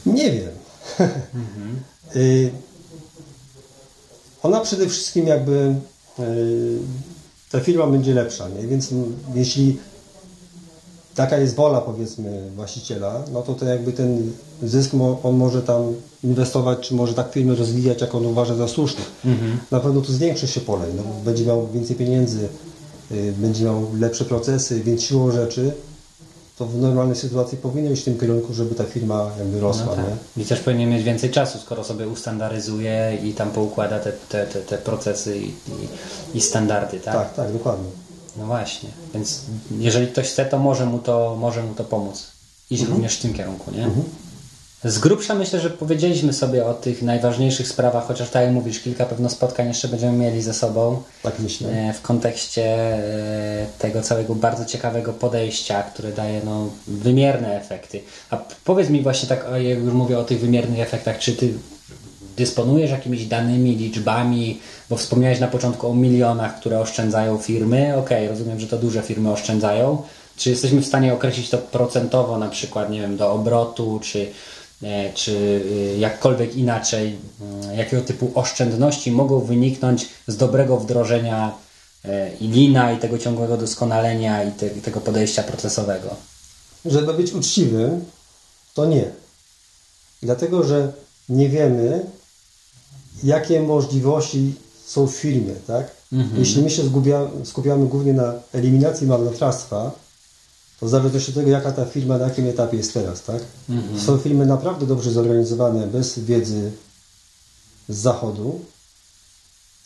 Nie wiem. Y, Ona przede wszystkim jakby y, ta firma będzie lepsza, nie? więc m, jeśli taka jest wola powiedzmy właściciela, no to, to jakby ten zysk mo, on może tam inwestować, czy może tak firmę rozwijać, jak on uważa za słuszne. Na pewno tu zwiększy się pole, no, będzie miał więcej pieniędzy, y, będzie miał lepsze procesy, więc siłą rzeczy to w normalnej sytuacji powinno iść w tym kierunku, żeby ta firma jakby rosła. No tak. nie? I też powinien mieć więcej czasu, skoro sobie ustandaryzuje i tam poukłada te, te, te, te procesy i, i, i standardy, tak? Tak, tak, dokładnie. No właśnie. Więc jeżeli ktoś chce, to może mu to, może mu to pomóc. Iść również w tym kierunku, nie? Z grubsza myślę, że powiedzieliśmy sobie o tych najważniejszych sprawach, chociaż tak jak mówisz, kilka pewno spotkań jeszcze będziemy mieli ze sobą. Tak myślę. E, w kontekście e, tego całego bardzo ciekawego podejścia, które daje no, wymierne efekty. A powiedz mi właśnie tak, jak już mówię o tych wymiernych efektach, czy ty dysponujesz jakimiś danymi, liczbami, bo wspomniałeś na początku o milionach, które oszczędzają firmy. Okej, rozumiem, że to duże firmy oszczędzają. Czy jesteśmy w stanie określić to procentowo, na przykład, nie wiem, do obrotu, czy, e, czy y, jakkolwiek inaczej, mm, jakiego typu oszczędności mogą wyniknąć z dobrego wdrożenia e, i lina, i tego ciągłego doskonalenia, i te, i tego podejścia procesowego? Żeby być uczciwym, to nie. Dlatego, że nie wiemy, jakie możliwości są w firmie, tak? Jeśli my się zgubia, skupiamy głównie na eliminacji marnotrawstwa, to w zależności od tego, jaka ta firma, na jakim etapie jest teraz, tak? Są firmy naprawdę dobrze zorganizowane, bez wiedzy z zachodu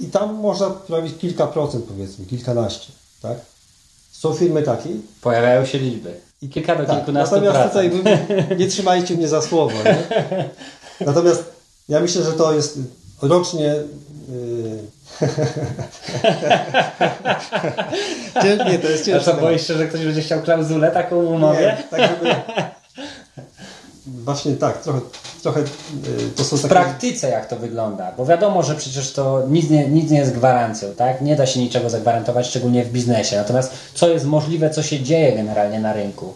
i tam można prawić kilka procent, powiedzmy, kilkanaście, tak? Są firmy takie, Pojawiają się liczby. I kilka do tak, kilkunastu Natomiast procent. tutaj nie trzymajcie mnie za słowo. Nie? Natomiast ja myślę, że to jest rocznie. Nie, to jest A ciężko. co, boisz się, że ktoś będzie chciał klauzulę taką w umowie? Nie, tak żeby... Właśnie tak, trochę, trochę yy, to są W takie... praktyce jak to wygląda? Bo wiadomo, że przecież to nic nie, nic nie jest gwarancją, tak? Nie da się niczego zagwarantować, szczególnie w biznesie. Natomiast co jest możliwe, co się dzieje generalnie na rynku?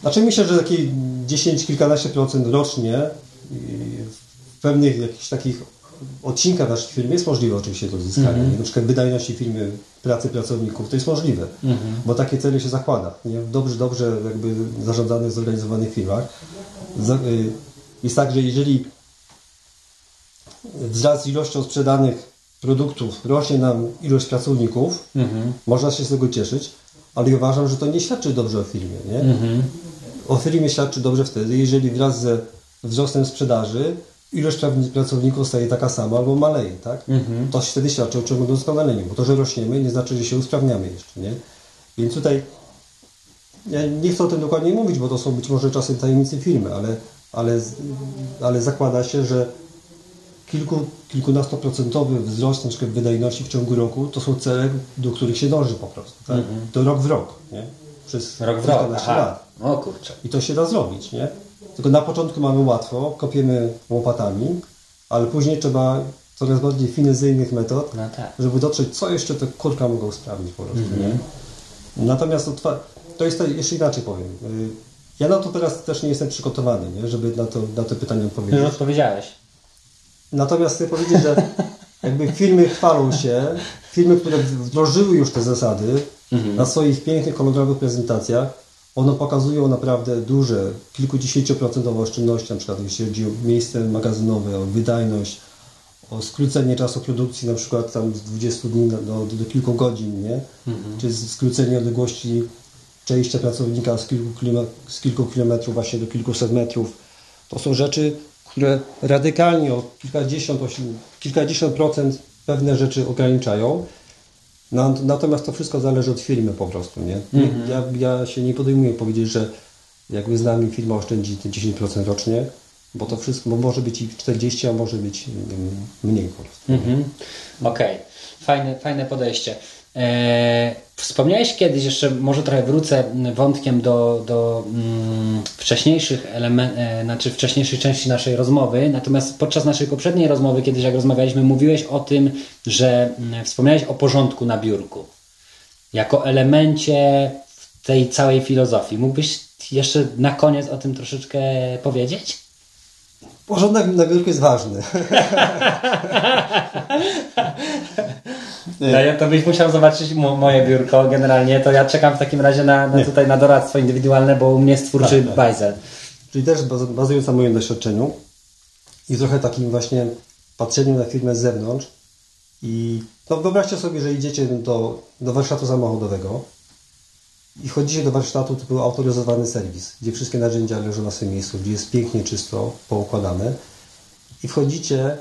Znaczy myślę, że takie 10, kilkanaście procent rocznie w pewnych jakichś takich odcinkach naszej firmy jest możliwe oczywiście do uzyskania. Na przykład wydajności firmy pracy pracowników to jest możliwe, bo takie cele się zakłada. Nie? Dobrze, dobrze jakby zarządzanych, zorganizowanych firmach y, jest tak, że jeżeli wraz z ilością sprzedanych produktów rośnie nam ilość pracowników, można się z tego cieszyć, ale ja uważam, że to nie świadczy dobrze o firmie. Nie? O firmie świadczy dobrze wtedy, jeżeli wraz ze wzrostem sprzedaży ilość pracowników staje taka sama albo maleje, tak? To wtedy świadczy o ciągłym doskonaleniu, bo to, że rośniemy nie znaczy, że się usprawniamy jeszcze, nie? Więc tutaj ja nie chcę o tym dokładnie mówić, bo to są być może czasem tajemnice firmy, ale, ale, ale zakłada się, że kilku, kilkunastoprocentowy wzrost na przykład wydajności w ciągu roku to są cele, do których się dąży po prostu, tak? To rok w rok, nie? przez Rok w rok. lat. O kurczę. I to się da zrobić, nie? Tylko na początku mamy łatwo, kopiemy łopatami, ale później trzeba coraz bardziej finezyjnych metod, No tak. żeby dotrzeć, co jeszcze te kurka mogą sprawdzić po prostu, Mhm. nie? Natomiast to, trwa- to jest to, jeszcze inaczej powiem. Y, Ja na to teraz też nie jestem przygotowany, nie? żeby na to, na to pytanie odpowiedzieć. Już odpowiedziałeś. Natomiast chcę powiedzieć, że jakby firmy chwalą się, firmy, które wdrożyły już te zasady na swoich pięknych, kolorowych prezentacjach, one pokazują naprawdę duże, kilkudziesięcioprocentowe oszczędności, na przykład jeśli chodzi o miejsce magazynowe, o wydajność, o skrócenie czasu produkcji na przykład tam z 20 dni do, do, do kilku godzin, nie? Czy z- skrócenie odległości przejścia pracownika z kilku, z kilku kilometrów właśnie do kilkuset metrów. To są rzeczy, które radykalnie o kilkadziesiąt, ośm- kilkadziesiąt procent pewne rzeczy ograniczają. Na- Natomiast to wszystko zależy od firmy po prostu, nie? Ja, ja się nie podejmuję powiedzieć, że jakby z nami firma oszczędzi te 10% rocznie, bo to wszystko, bo może być i 40, a może być mm, mniej po prostu. Mhm. Okej, fajne, fajne podejście. E, wspomniałeś kiedyś, jeszcze może trochę wrócę wątkiem do, do mm, wcześniejszych elementów, e, znaczy wcześniejszej części naszej rozmowy, natomiast podczas naszej poprzedniej rozmowy, kiedyś jak rozmawialiśmy, mówiłeś o tym, że mm, wspomniałeś o porządku na biurku jako elemencie tej całej filozofii. Mógłbyś jeszcze na koniec o tym troszeczkę powiedzieć? Porządek na biurku jest ważny. No ja to byś musiał zobaczyć mo- moje biurko generalnie, to ja czekam w takim razie na, na tutaj na doradztwo indywidualne, bo u mnie jest twórczy Tak, tak. bajzel. Czyli też baz- bazując na moim doświadczeniu i trochę takim właśnie patrzeniu na firmę z zewnątrz. I no wyobraźcie sobie, że idziecie do, do warsztatu samochodowego i wchodzicie do warsztatu typu autoryzowany serwis, gdzie wszystkie narzędzia leżą na swoim miejscu, gdzie jest pięknie, czysto, poukładane i wchodzicie,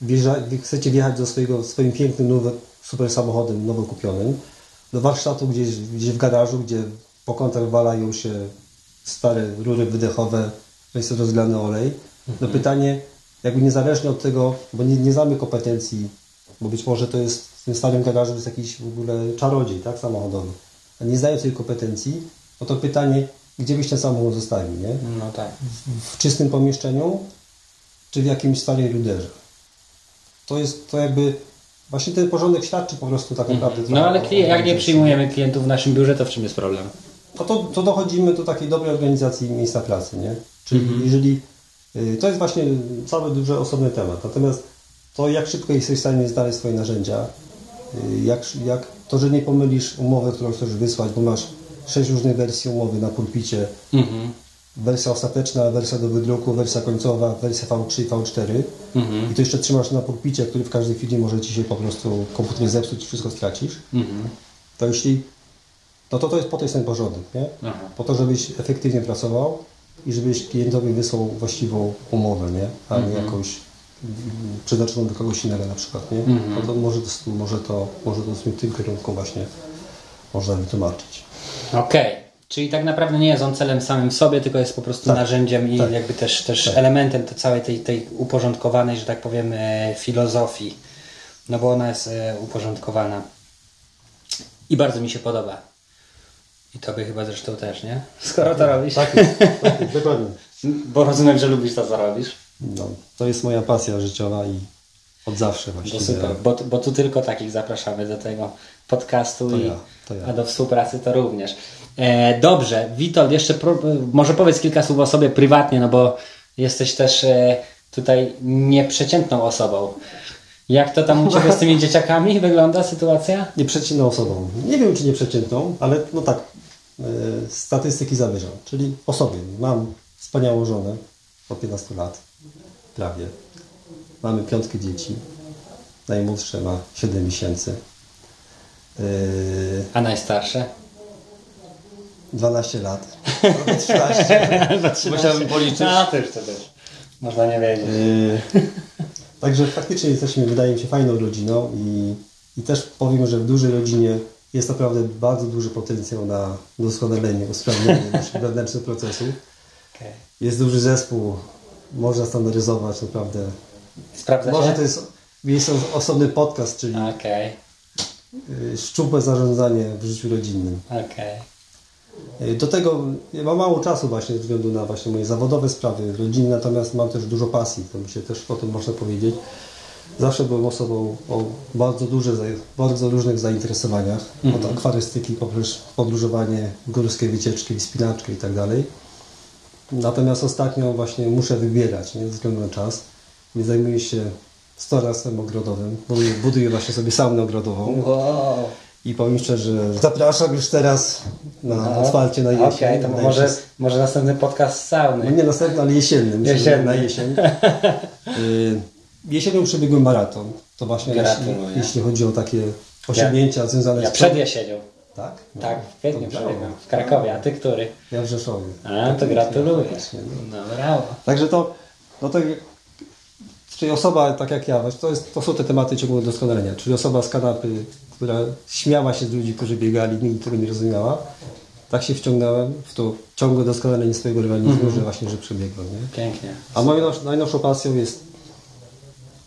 wjeżdża, chcecie wjechać do swojego, swoim pięknym, nowym, super samochodem, nowo kupionym, do warsztatu gdzieś, gdzieś w garażu, gdzie po kątach walają się stare rury wydechowe, jest rozlany olej. No pytanie, jakby niezależnie od tego, bo nie, nie znamy kompetencji, bo być może to jest w tym starym garażu jest jakiś w ogóle czarodziej, tak, samochodowy. A nie znając tej kompetencji, no to pytanie, gdzie byś ten samochód zostawił, nie? No tak. w czystym pomieszczeniu, czy w jakimś starej ruderze. To jest to jakby właśnie ten porządek świadczy po prostu tak naprawdę. No ale klient, jak nie przyjmujemy klientów w naszym biurze, to w czym jest problem? No to, to dochodzimy do takiej dobrej organizacji miejsca pracy, nie? Czyli Mhm. jeżeli y, to jest właśnie cały duży osobny temat. Natomiast to jak szybko jesteś w stanie znaleźć swoje narzędzia, y, jak, jak to, że nie pomylisz umowy, którą chcesz wysłać, bo masz sześć różnych wersji umowy na pulpicie, Mhm. wersja ostateczna, wersja do wydruku, wersja końcowa, wersja V3 i V4 Mhm. i to jeszcze trzymasz na pulpicie, który w każdej chwili może Ci się po prostu komputer zepsuć i wszystko stracisz, Mhm. to jeśli no to to jest po to jest ten porządek, nie? Aha. Po to, żebyś efektywnie pracował i żebyś klientowi wysłał właściwą umowę, nie? A nie jakąś mm, przeznaczoną do kogoś innego na przykład, nie? No to może to, może to, może to w tym kierunku właśnie można wytłumaczyć. Okej. Czyli tak naprawdę nie jest on celem samym w sobie, tylko jest po prostu Tak. narzędziem i Tak. jakby też, też elementem to całej tej, tej uporządkowanej, że tak powiem, e, filozofii. No bo ona jest e, uporządkowana. I bardzo mi się podoba. I tobie chyba zresztą też, nie? Skoro to robisz. Tak jest, tak jest, dokładnie. Bo rozumiem, że lubisz to, co robisz. No, to jest moja pasja życiowa i od zawsze To właściwie. super, bo, bo tu tylko takich zapraszamy do tego podcastu, To i, ja, to ja. a do współpracy to również. E, dobrze, Witold, jeszcze pro, może powiedz kilka słów o sobie prywatnie, no bo jesteś też e, tutaj nieprzeciętną osobą. Jak to tam u Ciebie z tymi dzieciakami wygląda sytuacja? Nieprzeciętną osobą. Nie wiem, czy nieprzeciętną, ale no tak, e, statystyki zawyżam. Czyli o sobie. Mam wspaniałą żonę od 15 lat, prawie. Mamy piątkę dzieci. Najmłodsze ma 7 miesięcy. E, A najstarsze? 12 lat. Trochę 13. Musiałbym policzyć. No, też, to też. Można nie wiedzieć. E, Także faktycznie jesteśmy, wydaje mi się, fajną rodziną i, i też powiem, że w dużej rodzinie jest naprawdę bardzo duży potencjał na doskonalenie, usprawnienie naszych wewnętrznych procesów. Okej. Jest duży zespół, można standaryzować naprawdę. Sprawdza Może się? to jest, jest osobny podcast, czyli Okej. y, szczupłe zarządzanie w życiu rodzinnym. Okej. Y, Do tego ja mam mało czasu właśnie ze względu na właśnie moje zawodowe sprawy, rodzinne, natomiast mam też dużo pasji, to mi się też o tym można powiedzieć. Zawsze byłem osobą o bardzo duże, bardzo różnych zainteresowaniach, od akwarystyki poprzez podróżowanie, górskie wycieczki, wspinaczki i tak dalej. Natomiast ostatnio właśnie muszę wybierać, nie, ze względu na czas, więc zajmuję się storactwem ogrodowym, buduję, buduję właśnie sobie saunę ogrodową. Wow. I powiem szczerze, że zapraszam już teraz na No. otwarcie na jesień. Okej, to Na może, jesień. może następny podcast z No sauny. nie następny, ale jesienny. Jesienny. Na jesień. Y, Jesienią przebiegłem maraton. To właśnie jeśli, Gratuluję. jeśli chodzi o takie osiągnięcia związane Ja z... przed jesienią. Tak? No, Tak, w. W Krakowie, a ty który? Ja w Rzeszowie. A, to gratuluję. Faktycznie, no. No brawo. Także to, no to, czyli osoba tak jak ja, to, jest, to są te tematy ciągłego doskonalenia, czyli osoba z kanapy, która śmiała się z ludzi, którzy biegali, nigdy tego nie rozumiała, tak się wciągnąłem w to ciągłe doskonalenie swojego organizmu, że właśnie, że przebiegłem. Nie? Pięknie. A moją naj- najnowszą pasją jest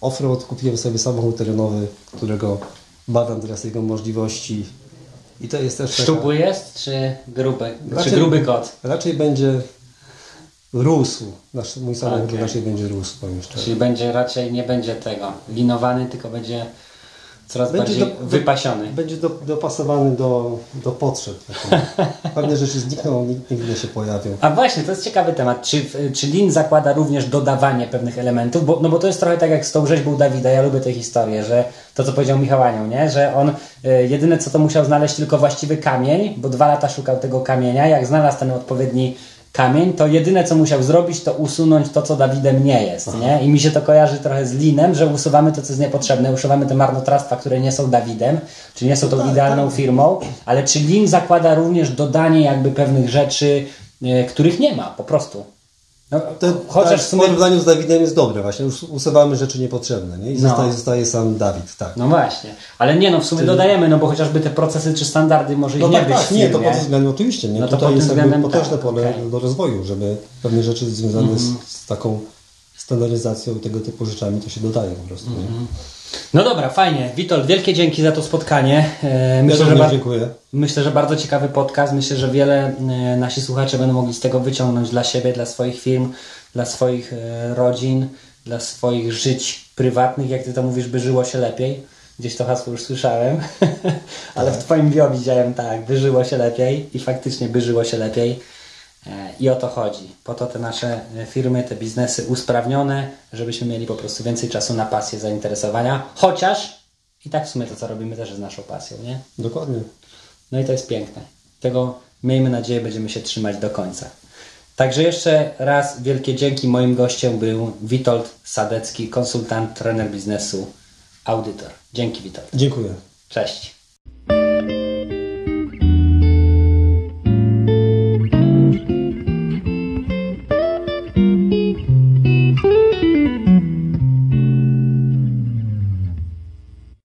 offroad. Kupiłem sobie samochód terenowy, którego badam teraz jego możliwości. I to jest też taka- Szczupły jest, czy gruby? Czy Raczej- gruby kot? Raczej będzie rósł. Nasz, mój samochód Okej. raczej będzie rósł, powiem szczerze. Czyli będzie raczej nie będzie tego linowany, tylko będzie coraz Będzie bardziej do- wypasiony. Będzie do, dopasowany do, do potrzeb. Pewne rzeczy znikną, nig- nigdy się pojawią. A właśnie, to jest ciekawy temat. Czy, czy Lin zakłada również dodawanie pewnych elementów? Bo, no bo to jest trochę tak jak z tą rzeźbą Dawida. Ja lubię tę historię, że to co powiedział Michał Anioł, nie? że on y, jedyne co to musiał znaleźć tylko właściwy kamień, bo dwa lata szukał tego kamienia. Jak znalazł ten odpowiedni kamień, to jedyne co musiał zrobić, to usunąć to, co Dawidem nie jest. Nie? I mi się to kojarzy trochę z Linem, że usuwamy to, co jest niepotrzebne, usuwamy te marnotrawstwa, które nie są Dawidem, czy nie są tą idealną firmą, ale czy Lin zakłada również dodanie jakby pewnych rzeczy, y, których nie ma po prostu. No, Te, chociaż tak, w sumie... porównaniu z Dawidem jest dobre właśnie. Us- Usuwamy rzeczy niepotrzebne. Nie? I No. zostaje, zostaje sam Dawid. Tak. No właśnie, ale nie no, w sumie dodajemy, no bo chociażby te procesy czy standardy może No nie tak, być tak, nie, to pod tym względem oczywiście. Nie? No to Tutaj jest jakby względem potężne tak, pole okej. Mhm. do rozwoju, żeby pewne rzeczy związane z, z taką standaryzacją i tego typu rzeczami to się dodaje po prostu. Mhm. Nie? No dobra, fajnie. Witold, wielkie dzięki za to spotkanie. E, Ja Myślę, że, również bar- dziękuję. myślę, że bardzo ciekawy podcast. Myślę, że wiele e, nasi słuchacze będą mogli z tego wyciągnąć dla siebie, dla swoich firm, dla swoich e, rodzin, dla swoich żyć prywatnych. Jak ty to mówisz, by żyło się lepiej. Gdzieś to hasło już słyszałem, ale w Twoim bio widziałem tak, by żyło się lepiej i faktycznie by żyło się lepiej. E, I o to chodzi. Po to te nasze e, firmy, te biznesy usprawnione, żebyśmy mieli po prostu więcej czasu na pasję, zainteresowania. Chociaż i tak w sumie to, co robimy, też jest naszą pasją, nie? Dokładnie. No i to jest piękne. Tego miejmy nadzieję, będziemy się trzymać do końca. Także jeszcze raz wielkie dzięki. Moim gościem był Witold Sadecki, konsultant, trener biznesu, audytor. Dzięki Witold. Dziękuję. Cześć.